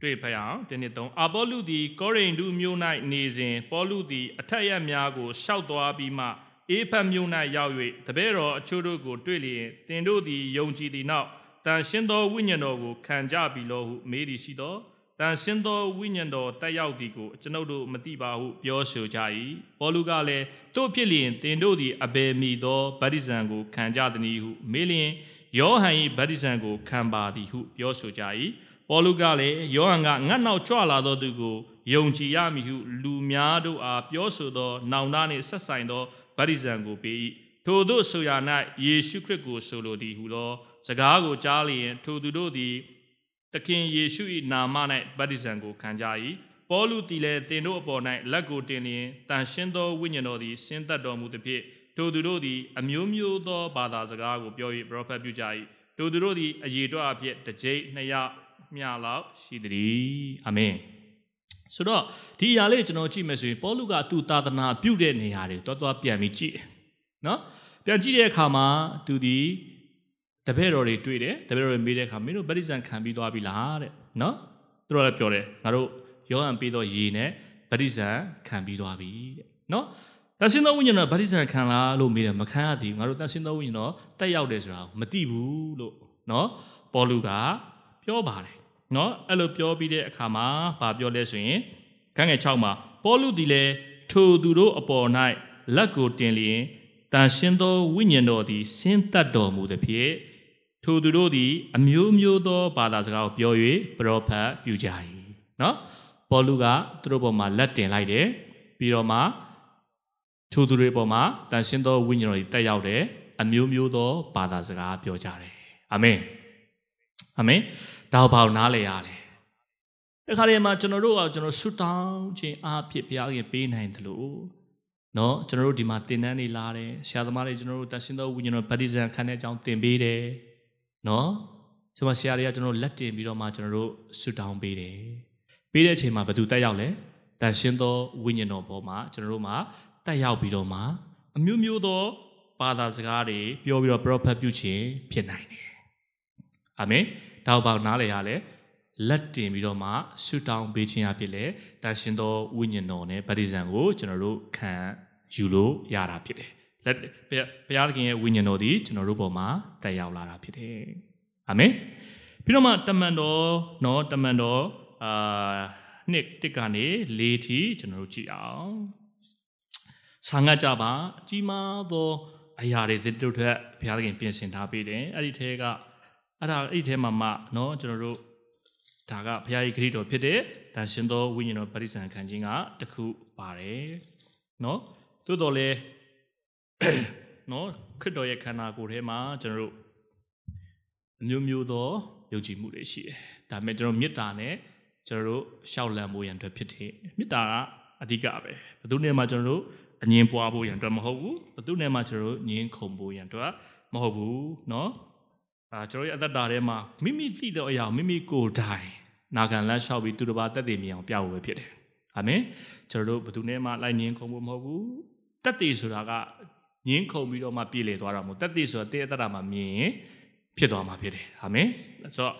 [SPEAKER 3] တွေ့ဖတ်အောင်1နဲ့3အာပေါလုသည် ကောရိန္သုမြို့၌နေစဉ်ပေါလုသည် အထက်ရများကိုရှောက်သွားပြီးမှ အေဖတ်မြို့၌ရောက်၍တပည့်တော်အချို့တို့ကိုတွေ့လျင်သင်တို့သည်ယုံကြည်သည့်နောက်တန်ရှင်းသောဝိညာဉ်တော်ကိုခံကြပြီလို့ဟုမေးသည်ရှိသောတန်ရှင်းသောဝိညာဉ်တော်တက်ရောက်သည်ကိုကျွန်ုပ်တို့မသိပါဟုပြောဆိုကြ၏ပေါလုကလည်းတို့ဖြစ်လျင်သင်တို့သည်အဘယ်မီသောဗတ္တိဇံကိုခံကြသည်ဟုမေးလျင်ယောဟန်၏ဗတ္တိဇံကိုခံပါသည်ဟုပြောဆိုကြ၏ပေါလုကလည်းယောဟန်ကငတ်နောက်ကြွလာသောသူကိုယုံကြည်ရမည်ဟုလူများတို့အားပြောဆိုသော နောင်တနှင့်ဆက်ဆိုင်သော ဗတ္တိဇံကိုပေး၏ထိုသို့ဆိုရ၌ယေရှုခရစ်ကိုဆိုလိုသည်ဟုသောစကားကိုကြားလျင် ထိုသူတို့သည်သခင်ယေရှု၏နာမ၌ဗတ္တိဇံကိုခံကြ၏ပေါလုသည်လည်းသင်တို့အပေါ်၌လက်ကိုတင်လျင်တန်ရှင်းသောဝိညာဉ်တော်သည်ဆင်းသက်တော်မူသည်ဖြင့်ထိုသူတို့သည်အမျိုးမျိုးသောဘာသာစကားကိုပြော၍ပရောဖက်ပြုကြ၏ထိုသူတို့သည်အယေတော်အဖြစ်တစ်ကြိမ်နှစ်ရမြလောက်ရှိသည်အာမင် ဆိုတော့ဒီအရာလေးကျွန်တော်ကြည့်မယ်ဆိုရင်ပေါလုကသူသာသနာပြုတဲ့နေရာတွေတွားတွားပြန်ပြီးကြည့်တယ်နော်ပြန်ကြည့်တဲ့အခါမှာသူဒီတပည့်တော်တွေတွေ့တယ်တပည့်တော်တွေမေးတဲ့အခါမင်းတို့ဗတ္တိဇံခံပြီးသွားပြီလားတဲ့နော်သူတို့လည်းပြောတယ်ငါတို့ယောဟန်ပေးတော့ရေနဲ့ဗတ္တိဇံခံပြီးသွားပြီတဲ့နော်တန်ဆင်းသောဝိညာဉ်တော်ဗတ္တိဇံခံလားလို့မေးတယ်မခံရသေးဘူးငါတို့တန်ဆင်းသောဝိညာဉ်တော်တက်ရောက်တယ်ဆိုတာမသိဘူးလို့နော်ပေါလုကပြောပါတယ် နော်အဲ့လိုပြောပြီးတဲ့အခါမှာဘာပြောလဲဆိုရင်ခန်းငယ်6မှာပေါလုဒီလေထိုသူတို့အပေါ်၌လက်ကိုတင်လျင်တန်ရှင်းသောဝိညာဉ်တော်သည်ဆင်းသက်တော်မူသည်ဖြင့်ထိုသူတို့သည် အမျိုးမျိုးသောဘာသာစကားကိုပြော၍ပရောဖက်ပြုကြ၏နော်ပေါလုကသူတို့ပေါ်မှာလက်တင်လိုက်တယ်ပြီးတော့မှထိုသူတွေပေါ်မှာတန်ရှင်းသောဝိညာဉ်တော်သည်တက်ရောက်တယ်အမျိုးမျိုးသောဘာသာစကားပြောကြတယ်အာမင်အာမင် ဒါဘောင်နားလေရတယ်တခါတည်းမှာကျွန်တော်တို့ကကျွန်တော်ဆွတောင်းခြင်းအားဖြင့်ဘုရားခင်ပေးနိုင်တယ်လို့နော်ကျွန်တော်တို့ဒီမှာသင်တန်းတွေလာတယ်ဆရာသမားတွေကျွန်တော်တို့တန်ရှင်းသောဝိညာဉ်တော်ဗတ္တိဇံခံတဲ့အကြောင်းသင်ပေးတယ်နော်ဆိုမှဆရာတွေကကျွန်တော်လက်တင်ပြီးတော့မှကျွန်တော်တို့ဆွတောင်းပေးတယ်ပေးတဲ့အချိန်မှာဘသူတက်ရောက်လဲတန်ရှင်းသောဝိညာဉ်တော်ပေါ်မှာကျွန်တော်တို့မှာတက်ရောက်ပြီးတော့မှအမျိုးမျိုးသောဘာသာစကားတွေပြောပြီးတော့ prophet ပြုခြင်းဖြစ်နိုင်တယ်အာမင် ဒါဘောက်နားလေရလဲလက်တင်ပြီးတော့မှရှုတောင်းပေးခြင်းအဖြစ်လေတန်ရှင်သောဝိညာဉ်တော်နဲ့ဗတ္တိဇံကိုကျွန်တော်တို့ခံယူလို့ရတာဖြစ်တယ်လက်ဘုရားသခင်ရဲ့ဝိညာဉ်တော်ဒီကျွန်တော်တို့ပေါ်မှာတက်ရောက်လာတာဖြစ်တယ်အာမင်ပြီးတော့မှတမန်တော်နော်တမန်တော်အာနှစ်တစ်ကနေ၄ထီကျွန်တော်တို့ကြည့်အောင်ဆာငတ်ကြပါအကြီးမားသောအရာတွေတို့ထက်ဘုရားသခင်ပြင်ဆင်ထားပေးတယ်အဲ့ဒီထဲက အဲ့ဒါအဲ့ဒီထဲမှာမှနော်ကျွန်တော်တို့ဒါကဘုရားရဲ့ဂရိတော်ဖြစ်တဲ့ဒါရှင်သောဝိညာဉ်တော်ပရိစ္ဆန်ခံခြင်းကတခုပါတယ်နော်သို့တော်လည်းနော်ခရစ်တော်ရဲ့ခန္ဓာကိုယ်ထဲမှာကျွန်တော်တို့အမျိုးမျိုးသောယုံကြည်မှုတွေရှိတယ်ဒါပေမဲ့ကျွန်တော်မေတ္တာနဲ့ကျွန်တော်တို့ရှောက်လန့်ဖို့ရန်အတွက်ဖြစ်တယ်မေတ္တာကအဓိကပဲဘယ်သူနဲ့မှကျွန်တော်တို့အငင်းပွားဖို့ရန်အတွက်မဟုတ်ဘူးဘယ်သူနဲ့မှကျွန်တော်တို့ငင်းခုန်ဖို့ရန်အတွက်မဟုတ်ဘူးနော် အာကျွန်တော်ရဲ့အသက်တာထဲမှာမိမိသိတဲ့အရာမိမိကိုယ်တိုင်နာခံလမ်းလျှောက်ပြီးသူတစ်ပါးတက်တည်မြင်အောင်ပြဖို့ပဲဖြစ်တယ်။အာမင်။ကျွန်တော်တို့ဘယ်သူနဲ့မှလိုက်ငင်းခုံဖို့မဟုတ်ဘူး။တက်တည်ဆိုတာကငင်းခုံပြီးတော့မှပြည်လေသွားတာမဟုတ်တက်တည်ဆိုတာတဲ့အသက်တာမှာမြင်ရင်ဖြစ်သွားမှာဖြစ်တယ်။အာမင်။ဆိုတော့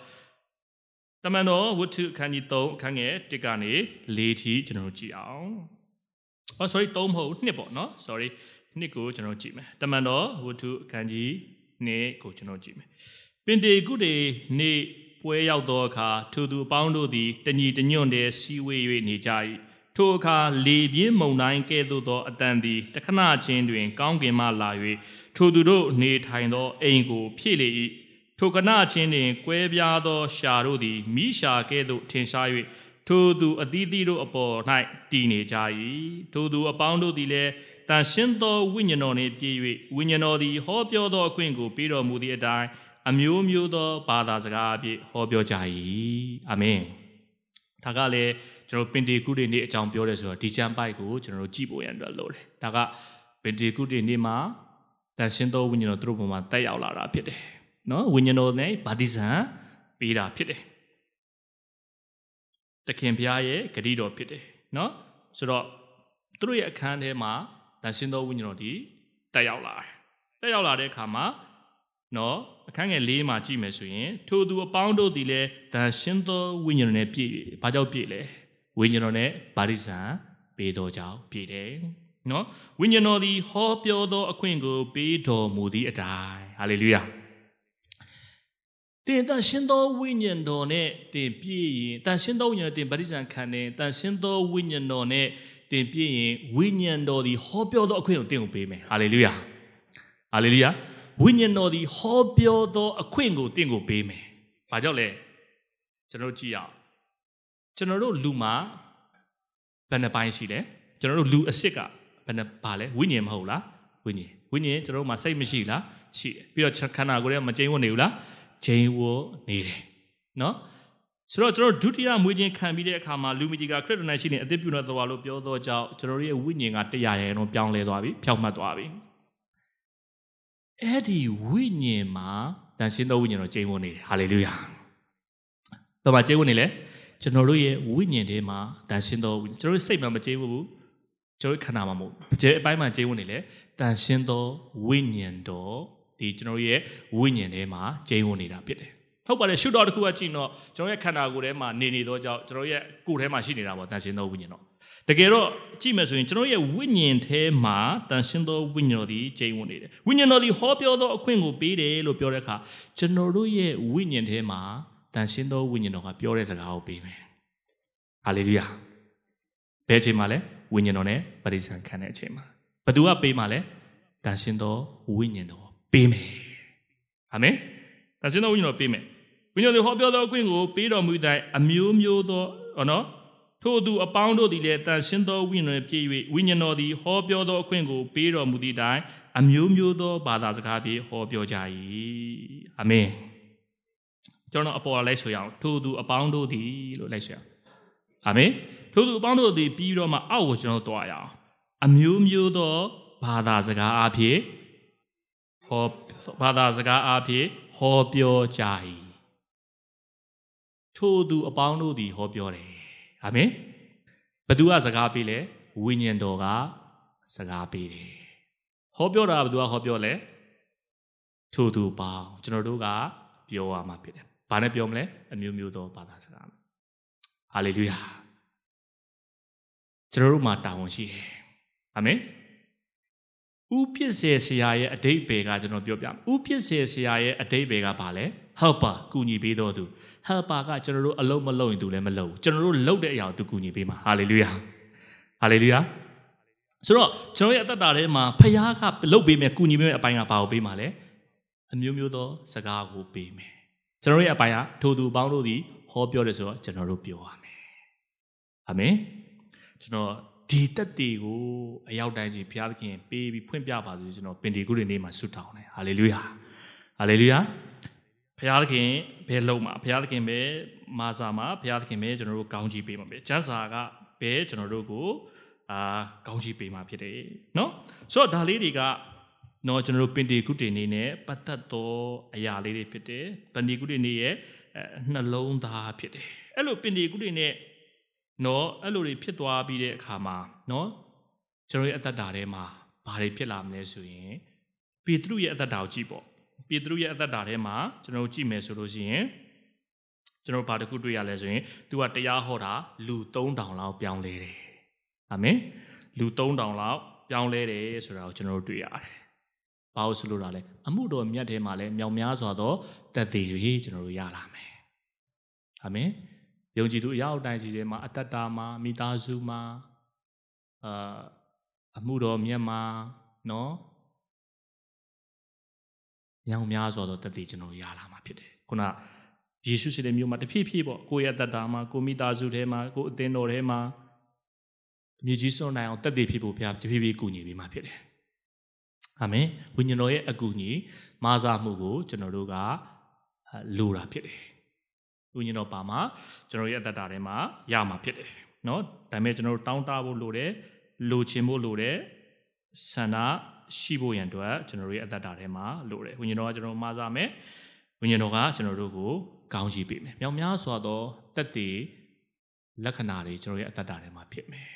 [SPEAKER 3] တမန်တော်ဝတ္ထုအခန်းကြီး3အခန်းငယ်1ကနေ4ထိကျွန်တော်တို့ကြည့်အောင်။ Oh sorry 3မဟုတ်2ပေါ့နော် sorry 2ကိုကျွန်တော်ကြည့်မယ်။တမန်တော်ဝတ္ထုအခန်းကြီး2ကိုကျွန်တော်ကြည့်မယ်။ ပင်တေကုတေနေ့ပွဲရောက်သောအခါထိုသူအပေါင်းတို့သည်တညီတညွန့်တည်းစီဝေး၍နေကြ၏။ထိုအခါလေပြင်းမုန်တိုင်းကဲ့သို့သောအတန်သည်တခဏချင်းတွင် ကောင်းကင်မှလာ၍ထိုသူတို့နေထိုင်သောအိမ်ကိုဖြည့်လေ၏။ထိုကဏချင်းတွင်ကွဲပြားသောရှာတို့သည်မိရှာကဲ့သို့ထင်ရှား၍ထိုသူအသီးသီးတို့အပေါ်၌တည်နေကြ၏။ထိုသူအပေါင်းတို့သည်လည်းတန်ရှင်းသောဝိညာဉ်တော်နှင့်ပြည့်၍ဝိညာဉ်တော်သည်ဟောပြောသောအခွင့်ကိုပေးတော်မူသည့်အတိုင်း အမျိုးမျိုးသောဘာသာစကားအဖြစ်ဟောပြောကြ၏အာမင်ဒါကလည်းကျွန်တော်ပင်တေကုတွေနေ့အကြောင်းပြောရဲဆိုတော့ဒီချမ်းပိုက်ကိုကျွန်တော်တို့ကြည့်ဖို့ရန်အတွက်လိုတယ်ဒါကပင်တေကုတွေနေ့မှာတန်ရှင်းသောဝိညာဉ်တော်သူတို့ပေါ်မှာတက်ရောက်လာတာဖြစ်တယ်နော်ဝိညာဉ်တော်နဲ့ဗာတိဇံပေးတာဖြစ်တယ်တခင်ဘုရားရဲ့ဂတိတော်ဖြစ်တယ်နော်ဆိုတော့သူတို့ရဲ့အခန်းထဲမှာတန်ရှင်းသောဝိညာဉ်တော်ဒီတက်ရောက်လာတယ်တက်ရောက်လာတဲ့အခါမှာနော် အခန်းငယ်၄မှာကြည့်မယ်ဆိုရင်ထိုသူအပေါင်းတို့သည်လည်းတန်ရှင်းသောဝိညာဉ်နဲ့ပြည့်ဘာကြောင့်ပြည့်လဲဝိညာဉ်တော်နဲ့ဗာရိဇံပေးတော်ကြောင့်ပြည့်တယ်နော်ဝိညာဉ်တော်သည်ဟောပြောသောအခွင့်ကိုပေးတော်မူသည့်အတိုင်းဟာလေလုယာတင်တန်ရှင်းသောဝိညာဉ်တော်နဲ့တင်ပြည့်ရင်တန်ရှင်းသောဝိညာဉ်တင်ဗာရိဇံခံတယ်တန်ရှင်းသောဝိညာဉ်တော်နဲ့တင်ပြည့်ရင်ဝိညာဉ်တော်သည်ဟောပြောသောအခွင့်ကိုတင်ကိုပေးမယ်ဟာလေလုယာဟာလေလုယာ ဝိညာဉ်တော်သည်ဟောပြောသောအခွင့်ကိုတင့်ကိုပေးမယ်။ဘာကြောင့်လဲကျွန်တော်ကြည့်ရအောင်။ကျွန်တော်တို့လူမှာဘယ်နှပိုင်းရှိလဲ။ကျွန်တော်တို့လူအစ်စ်ကဘယ်နှပါလဲဝိညာဉ်မဟုတ်လား။ဝိညာဉ်ဝိညာဉ်ကျွန်တော်တို့မှာစိတ်မရှိလား။ရှိတယ်။ပြီးတော့ခန္ဓာကိုယ်ထဲမှာမကျိန်းဝတ်နေဘူးလား။ကျိန်းဝတ်နေတယ်။နော်။ဆိုတော့ကျွန်တော်ဒုတိယမွေးခြင်းခံပြီးတဲ့အခါမှာလူမီတီကခရစ်တော်နဲ့ရှိနေအသက်ပြုတော်တော်လို့ပြောသောကြောင့်ကျွန်တော်တို့ရဲ့ဝိညာဉ်ကတရားရဲတော့ပြောင်းလဲသွားပြီဖြောက်မှတ်သွားပြီ။ အဲ့ဒီဝိညာဉ်မှာတန်ရှင်းသောဝိညာဉ်တော်ကျိန်းဝတ်နေတယ်ဟာလေလုယာ။တော့မကျိန်းဝတ်နေလေကျွန်တော်တို့ရဲ့ဝိညာဉ်ထဲမှာတန်ရှင်းသောဝိညာဉ်ကျွန်တော်တို့စိတ်မှာမကျိန်းဝတ်ဘူးကျွန်တော်ခန္ဓာမှာမဟုတ်ဘူးဒီအပိုင်းမှာကျိန်းဝတ်နေလေတန်ရှင်းသောဝိညာဉ်တော်ဒီကျွန်တော်ရဲ့ဝိညာဉ်ထဲမှာကျိန်းဝတ်နေတာဖြစ်တယ်။ဟုတ်ပါတယ်ရှုတော်တစ်ခုကကြည့်တော့ကျွန်တော်ရဲ့ခန္ဓာကိုယ်ထဲမှာနေနေသောကြောင့်ကျွန်တော်ရဲ့ကိုယ်ထဲမှာရှိနေတာပေါ့တန်ရှင်းသောဝိညာဉ်တော် တကယ်တော့ကြည့်မယ်ဆိုရင်ကျွန်တော်ရဲ့ဝိညာဉ်ထဲမှာတန်ရှင်းသောဝိညာဉ်တော်ဒီကျိန်ဝင်နေတယ်ဝိညာဉ်တော်ဒီဟောပြောသောအခွင့်ကိုပေးတယ်လို့ပြောတဲ့အခါကျွန်တော်တို့ရဲ့ဝိညာဉ်ထဲမှာတန်ရှင်းသောဝိညာဉ်တော်ကပြောတဲ့စကားကိုပေးမယ်ဟာလေလုယာဘယ်အချိန်မှာလဲဝိညာဉ်တော်နဲ့ပရိသန်ခံတဲ့အချိန်မှာဘသူကပေးမှာလဲတန်ရှင်းသောဝိညာဉ်တော်ပေးမယ်အာမင်တန်ရှင်းသောဝိညာဉ်တော်ပေးမယ်ဝိညာဉ်တော်ဟောပြောသောအခွင့်ကိုပေးတော်မူတဲ့အမျိုးမျိုးသောဟောနော် ထို့သူအပေါင်းတို့သည်လည်းတန်ရှင်းသောဝိညာဉ်ဖြည့်၍ဝိညာဉ်တော်သည်ဟောပြောသောအခွင့်ကိုပေးတော်မူသည့်တိုင်အမျိုးမျိုးသောဘာသာစကားဖြင့်ဟောပြောကြ၏အာမင်ကျွန်တော်အပေါ်လိုက်ဆိုရအောင်ထို့သူအပေါင်းတို့သည်လို့လိုက်ဆိုရအောင်အာမင်ထို့သူအပေါင်းတို့သည်ပြီးတော့မှအောက်ကိုကျွန်တော်တွားရအောင်အမျိုးမျိုးသောဘာသာစကားအဖြစ်ဟောဘာသာစကားအဖြစ်ဟောပြောကြ၏ထို့သူအပေါင်းတို့သည်ဟောပြောတယ် အာမင်ဘသူကစကားပေးလဲဝိညာဉ်တော်ကစကားပေးတယ်ဟောပြောတာဘသူကဟောပြောလဲထို့သူပေါင်းကျွန်တော်တို့ကပြောရမှာဖြစ်တယ်ဘာနဲ့ပြောမလဲအမျိုးမျိုးသောဘာသာစကားဟာလေလုယာကျွန်တော်တို့မှာတာဝန်ရှိတယ်အာမင်ဥဖြစ်စေဆရာရဲ့အတိတ်ဘေကကျွန်တော်ပြောပြမယ်ဥဖြစ်စေဆရာရဲ့အတိတ်ဘေကဘာလဲ helper ကူညီပေးတော်သူ helper ကကျွန်တော်တို့အလုံးမလုံးရင်သူလည်းမလုံးဘူးကျွန်တော်တို့လုပ်တဲ့အရာကိုသူကူညီပေးမှာ hallelujah hallelujah ဆိုတော့ကျွန်တော်ရဲ့အသက်တာထဲမှာဖခင်ကလုပ်ပေးမယ်ကူညီပေးမယ်အပိုင်းကဘာကိုပေးမှာလဲအမျိုးမျိုးသောစကားကိုပေးမယ်ကျွန်တော်ရဲ့အပိုင်းကထိုသူပေါင်းတို့သည်ဟောပြောတယ်ဆိုတော့ကျွန်တော်တို့ပြောရမယ်အာမင်ကျွန်တော်ဒီတက်တီကိုအရောက်တိုင်းကြီးဘုရားသခင်ပေးပြီးဖွင့်ပြပါစေကျွန်တော်ပင်ဒီကုတွေနေ့မှာဆုတောင်းတယ်ဟာလေလုယာဟာလေလုယာ ဘုရားသခင်ဘယ်လုံးမှာဘုရားသခင်ပဲမာစာမှာဘုရားသခင်ပဲကျွန်တော်တို့ကောင်းချီးပေးမှာပဲကျမ်းစာကပဲကျွန်တော်တို့ကိုအာကောင်းချီးပေးမှာဖြစ်တယ်နော်ဆိုတော့ဒါလေးတွေကနော်ကျွန်တော်တို့ပင်တီကုတေနေ့နဲ့ပတ်သက်သောအရာလေးတွေဖြစ်တယ်ပင်တီကုတေနေ့ရဲ့နှလုံးသားဖြစ်တယ်အဲ့လိုပင်တီကုတေနေ့နော်အဲ့လိုတွေဖြစ်သွားပြီးတဲ့အခါမှာနော်ကျွန်တော်ရဲ့အသက်တာထဲမှာဘာတွေဖြစ်လာမလဲဆိုရင်ပေတရုရဲ့အသက်တာကိုကြည့်ပေါ့ ပေတရုရဲ့အသက်တာထဲမှာကျွန်တော်ကြည့်မယ်ဆိုလို့ရှိရင်ကျွန်တော်ဘာတစ်ခုတွေ့ရလဲဆိုရင် तू ကတရားဟောတာလူ3000လောက်ပြောင်းလဲတယ်အာမင်လူ3000လောက်ပြောင်းလဲတယ်ဆိုတာကိုကျွန်တော်တို့တွေ့ရတယ်ဘာလို့ဆိုလို့တာလဲအမှုတော်မြတ်ထဲမှာလဲမြောင်များစွာသောတက်သေးတွေကျွန်တော်တို့ရလာမယ်အာမင်ယုံကြည်သူအရာအတိုင်းစီထဲမှာအသက်တာမှာမိသားစုမှာအာအမှုတော်မြတ်မှာနော် ညောင်များစွာသောတသက်ကျွန်တော်ရလာမှာဖြစ်တယ်ခုနယေရှုရှိတဲ့မြို့မှာတဖြည်းဖြည်းပေါ့ကိုယ့်ရဲ့သက်တာမှာကိုမိသားစုထဲမှာကိုအသင်းတော်ထဲမှာအမြင့်ကြီးစွန့်နိုင်အောင်တက်တည်ဖြစ်ဖို့ဘုရားတဖြည်းဖြည်းကူညီပေးမှာဖြစ်တယ်။အာမင်ဝိညာဉ်တော်ရဲ့အကူအညီမာစာမှုကိုကျွန်တော်တို့ကလိုတာဖြစ်တယ်။ဝိညာဉ်တော်ပါမှာကျွန်တော်ရဲ့အသက်တာထဲမှာရမှာဖြစ်တယ်။နော်ဒါပေမဲ့ကျွန်တော်တို့တောင်းတဖို့လိုတယ်လိုချင်ဖို့လိုတယ်ဆန္ဒ ရှိဖို့ရန်အတွက်ကျွန်တော်တို့ရဲ့အသက်တာထဲမှာလိုတယ်ဝိညာဉ်တော်ကကျွန်တော်မှာစားမယ်ဝိညာဉ်တော်ကကျွန်တော်တို့ကိုကောင်းချီးပေးမယ်မြောင်များစွာသောတက်တည်လက္ခဏာတွေကျွန်တော်ရဲ့အသက်တာထဲမှာဖြစ်မယ်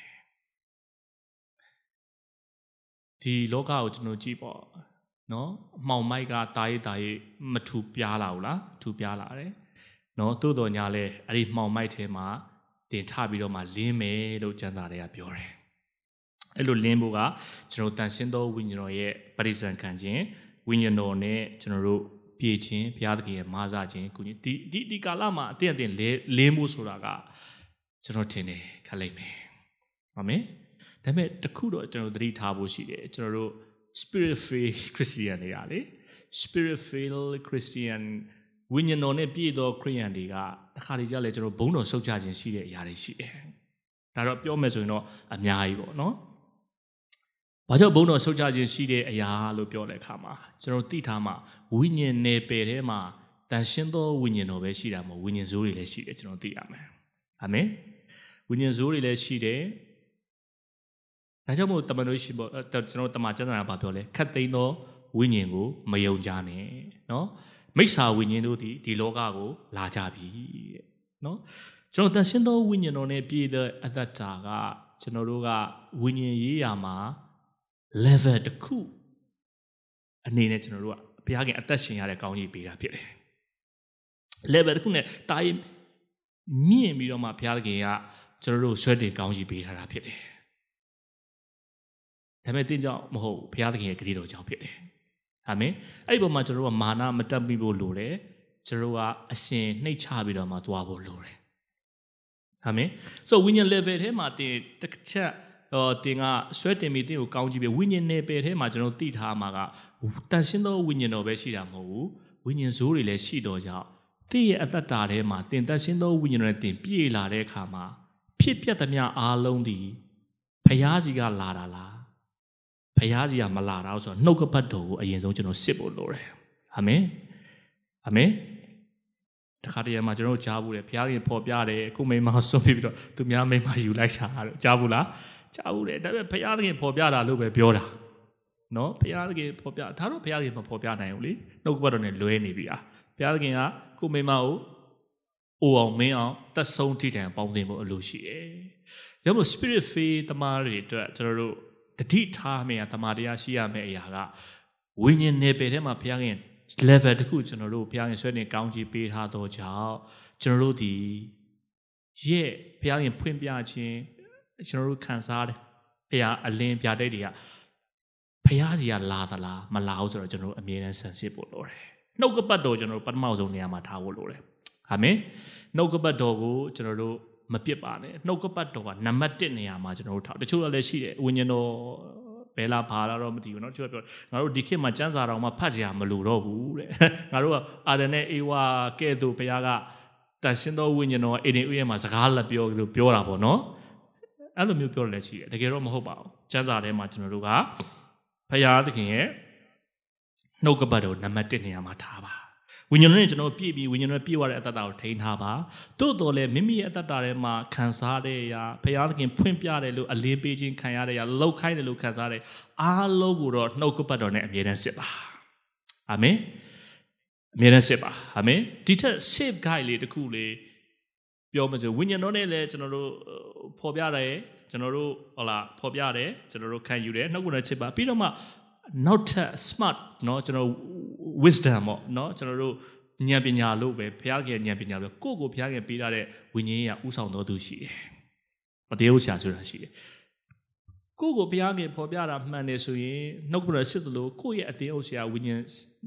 [SPEAKER 3] ဒီလောကကိုကျွန်တော်ကြည့်ပေါ့နော်အမှောင်မိုက်ကတာရေးတာရေးမထူပြားလာဘူးလားထူပြားလာတယ်နော်သို့တော်ညာလဲအဲ့ဒီမှောင်မိုက်ထဲမှာတင်ထပြီးတော့မှလင်းမယ်လို့ကျမ်းစာတွေကပြောတယ် အဲ့လိုလင်းဖို့ကကျွန်တော်တန်ရှင်းသောဝိညာဉ်တော်ရဲ့ပရိစ္ဆန်ခံခြင်းဝိညာဉ်တော်နဲ့ကျွန်တော်တို့ပြေခြင်းဘုရားသခင်ရဲ့မာစာခြင်းကုညီဒီဒီဒီကာလမှာအတင်းအတင်းလဲလင်းဖို့ဆိုတာကကျွန်တော်ထင်တယ်ခက်လိုက်မယ်အာမင်ဒါပေမဲ့တခုတော့ကျွန်တော်သတိထားဖို့ရှိတယ်ကျွန်တော်တို့ spirit filled christian တွေကလေ spirit filled christian ဝိညာဉ်တော်နဲ့ပြည့်သောခရိယန်တွေကတစ်ခါတည်းကြလဲကျွန်တော်ဘုန်းတော်ဆုတ်ချခြင်းရှိတဲ့အရာတွေရှိတယ်ဒါတော့ပြောမယ်ဆိုရင်တော့အများကြီးပေါ့နော် ဘာကြောင့်ဘုန်းတော်ဆုတ်ချခြင်းရှိတဲ့အရာလို့ပြောတဲ့အခါမှာကျွန်တော်သိထားမှာဝိညာဉ်နယ်ပယ်ထဲမှာတန်ရှင်းသောဝိညာဉ်တော်ပဲရှိတာမဟုတ်ဝိညာဉ်ဇိုးတွေလည်းရှိတယ်ကျွန်တော်သိရမယ်အာမင်ဝိညာဉ်ဇိုးတွေလည်းရှိတယ်ဒါကြောင့်မို့တမန်တော်ရှိပေါ့ကျွန်တော်တမန်ကျမ်းစာကပြောလဲခတ်သိမ်းသောဝိညာဉ်ကိုမယုံကြနဲ့နော်မိစ္ဆာဝိညာဉ်တို့ဒီဒီလောကကိုလာကြပြီတဲ့နော်ကျွန်တော်တန်ရှင်းသောဝိညာဉ်တော်နဲ့ပြည့်တဲ့အသက်တာကကျွန်တော်တို့ကဝိညာဉ်ရေးရာမှာ level တစ်ခုအနေနဲ့ကျွန်တော်တို့ကဘုရားခင်အသက်ရှင်ရတဲ့ကောင်းကြီးပေးတာဖြစ်တယ် level တစ်ခုနဲ့တာရင်မြင့်ပြီးတော့မှဘုရားခင်ကကျွန်တော်တို့ဆွဲတင်ကောင်းကြီးပေးထားတာဖြစ်တယ်ဒါပေမဲ့တင်းကြောင့်မဟုတ်ဘုရားသခင်ရဲ့ဂရုတော်ကြောင့်ဖြစ်တယ်အာမင်အဲ့ဒီပုံမှာကျွန်တော်တို့ကမာနမတက်ပြီးဖို့လိုတယ်ကျွန်တော်တို့ကအရှင်နှိတ်ချပြီးတော့မှသွားဖို့လိုတယ်အာမင်ဆိုဝိညာဉ် level ထဲမှာတင်တစ်ချက် ဟောတင်ကဆွဲတင်ပြီးတင်ကိုကောင်းကြည့်ပြီးဝိညာဉ်နယ်ပယ်ထဲမှာကျွန်တော်သိထားမှာကတန်ရှင်းသောဝိညာဉ်တော်ပဲရှိတာမဟုတ်ဘူးဝိညာဉ်ဇိုးတွေလည်းရှိတော့ကြောင့်တင့်ရဲ့အသက်တာထဲမှာတင်တန်ရှင်းသောဝိညာဉ်တော်နဲ့တင်ပြည့်လာတဲ့အခါမှာဖြစ်ပျက်သမျှအားလုံးဒီဖျားစီကလာတာလားဖျားစီကမလာတော့ဆိုတော့နှုတ်ကပတ်တော်ကိုအရင်ဆုံးကျွန်တော်စစ်ဖို့လိုတယ်အာမင်အာမင်တခါတည်းမှာကျွန်တော်ကြားဘူးတယ်ဘုရားခင်ပေါ်ပြတယ်အခုမိမဆွန့်ပြီးတော့သူများမိမယူလိုက်တာလို့ကြားဘူးလား ကြားဘူးတယ်ဒါပေမဲ့ဘုရားခင်ပေါ်ပြတာလို့ပဲပြောတာနော်ဘုရားခင်ပေါ်ပြဒါတော့ဘုရားခင်မပေါ်ပြနိုင်ဘူးလေနှုတ်ကပတ်တော်နဲ့လွဲနေပြီอ่ะဘုရားခင်ကကိုမိမကိုအိုအောင်မင်းအောင်သက်ဆုံးထိတိုင်ပေါင်းတင်ဖို့အလိုရှိတယ်။ဒါမို့ spirit faith တမားတွေအတွက်ကျွန်တော်တို့တတိထားမယ့်တမာတရားရှိရမယ့်အရာကဝိညာဉ်နယ်ပယ်ထဲမှာဘုရားခင် level တခုကျွန်တော်တို့ဘုရားခင်ဆွဲနေကောင်းချီးပေးထားသောကြောင့်ကျွန်တော်တို့ဒီရဲ့ဘုရားခင်ဖွင့်ပြခြင်း ကျွန်တော်တို့ခံစားတယ်အရာအလင်းပြတဲ့တွေကဘုရားကြီးကလာသလားမလာဘူးဆိုတော့ကျွန်တော်တို့အမြဲတမ်းဆန်စစ်ဖို့လိုတယ်နှုတ်ကပတ်တော်ကျွန်တော်တို့ပထမဆုံးနေရာမှာထားဖို့လိုတယ်အာမင်နှုတ်ကပတ်တော်ကိုကျွန်တော်တို့မပြစ်ပါနဲ့နှုတ်ကပတ်တော်ကနံပါတ်1နေရာမှာကျွန်တော်တို့ထားတချို့လည်းရှိတယ်ဝိညာဉ်တော်ဘယ်လာဘာလာတော့မသိဘူးเนาะချို့ပြောငါတို့ဒီခေတ်မှာစံစာတော်မှာဖတ်ကြရမလို့တော့ဘူးတဲ့ငါတို့ကအာဒန်နဲ့အေဝါကဲ့သို့ဘုရားကတန်ရှင်းသောဝိညာဉ်တော်အေဒင်ဥယျာဉ်မှာစကားလက်ပြောလို့ပြောတာပေါ့နော် အဲ့လိုမျိုးပြောလည်းရှိတယ်တကယ်တော့မဟုတ်ပါဘူးစံစာထဲမှာကျွန်တော်တို့ကဘုရားသခင်ရဲ့နှုတ်ကပတ်တော်နံပါတ်1နေရာမှာထားပါဝိညာဉ်နဲ့ကျွန်တော်ပြည့်ပြီးဝိညာဉ်နဲ့ပြည့်ဝတဲ့အတ္တတာကိုထိန်းထားပါသို့တော်လည်းမိမိရဲ့အတ္တတာထဲမှာခံစားတဲ့အရာဘုရားသခင်ဖွင့်ပြတယ်လို့အလေးပေးခြင်းခံရတဲ့အရာလောက်ခိုင်းတယ်လို့ခံစားတဲ့အားလုံးကိုတော့နှုတ်ကပတ်တော်နဲ့အမြဲတမ်းစစ်ပါအာမင်အမြဲတမ်းစစ်ပါအာမင်ဒီထက် save guide လေးတစ်ခုလေး ပြောမှဆိုဝိညာဉ်တော်နဲ့လည်းကျွန်တော်တို့ဖော်ပြတယ်ကျွန်တော်တို့ဟောလာဖော်ပြတယ်ကျွန်တော်တို့ခံယူတယ်နှုတ်ကပတ်တော်ချစ်ပါပြီးတော့မှနောက်ထပ် smart เนาะကျွန်တော် wisdom ပေါ့เนาะကျွန်တော်တို့ ဉာဏ်ပညာလို့ပဲဘုရားကဉာဏ်ပညာလို့ကိုယ့်ကိုဘုရားကပေးထားတဲ့ဝိညာဉ်ရေးကဥဆောင်တော်သူရှိတယ်မတရားရှာဆိုတာရှိတယ်ကိုယ့်ကိုဘုရားကဖော်ပြတာမှန်တယ်ဆိုရင်နှုတ်ကပတော်စစ်သလိုကိုယ့်ရဲ့အတင်းအုပ်ဆရာဝိညာဉ်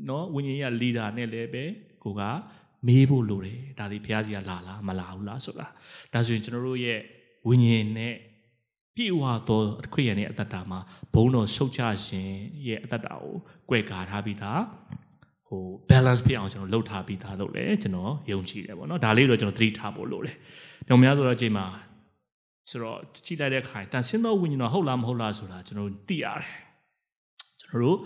[SPEAKER 3] နော်ဝိညာဉ်ရေးလီဒါနဲ့လည်းပဲကိုက မေးဖို့လိုတယ်ဒါဒီဘုရားကြီးကလာလားမလာဘူးလားဆိုတာဒါဆိုရင်ကျွန်တော်တို့ရဲ့ဝိညာဉ်နဲ့ပြည့်ဝသောခရိယန်ရဲ့အတ္တတာမှာဘုံတော်ဆုတ်ချခြင်းရဲ့အတ္တတာကိုကြွယ်ကာထားပြီးသားဟို balance ဖြစ်အောင်ကျွန်တော်လှုပ်ထားပြီးသားလို့လည်းကျွန်တော်ယုံကြည်တယ်ပေါ့နော်ဒါလေးတော့ကျွန်တော်သတိထားဖို့လိုတယ်။ညောင်များဆိုတော့အချိန်မှာဆိုတော့ကြည့်လိုက်တဲ့အခါတန်ရှင်းသောဝိညာဉ်တော်ဟုတ်လားမဟုတ်လားဆိုတာကျွန်တော်သိရတယ်။ကျွန်တော်တို့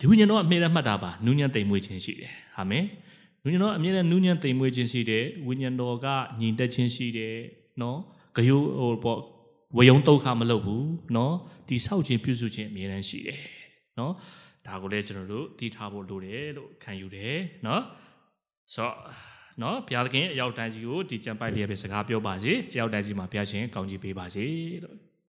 [SPEAKER 3] ဒီဝိညာဉ်တော်အမြဲတမ်းမှတ်တာပါနူးညံ့တိမ်မွေးခြင်းရှိတယ်။အာမင်။ ဝိညာဉ်တော်အမြဲတမ်းနူးညံ့တိမ်မွေးခြင်းရှိတယ်။ဝိညာဉ်တော်ကညီတက်ခြင်းရှိတယ်နော်။ဂယုဟိုပေါ့ဝေယုံဒုက္ခမလုပ်ဘူးနော်။ဒီဆောက်ခြင်းပြုစုခြင်းအမြဲတမ်းရှိတယ်နော်။ဒါကိုလည်းကျွန်တော်တို့သိထားဖို့လိုတယ်လို့ခံယူတယ်နော်။ဆိုတော့နော်ဘုရားသခင်အရောက်တိုင်းကြီးကိုဒီကြံပိုက်လေးပဲစကားပြောပါစေ။အရောက်တိုင်းကြီးမှာဘုရားရှင်ကောင်းချီးပေးပါစေလို့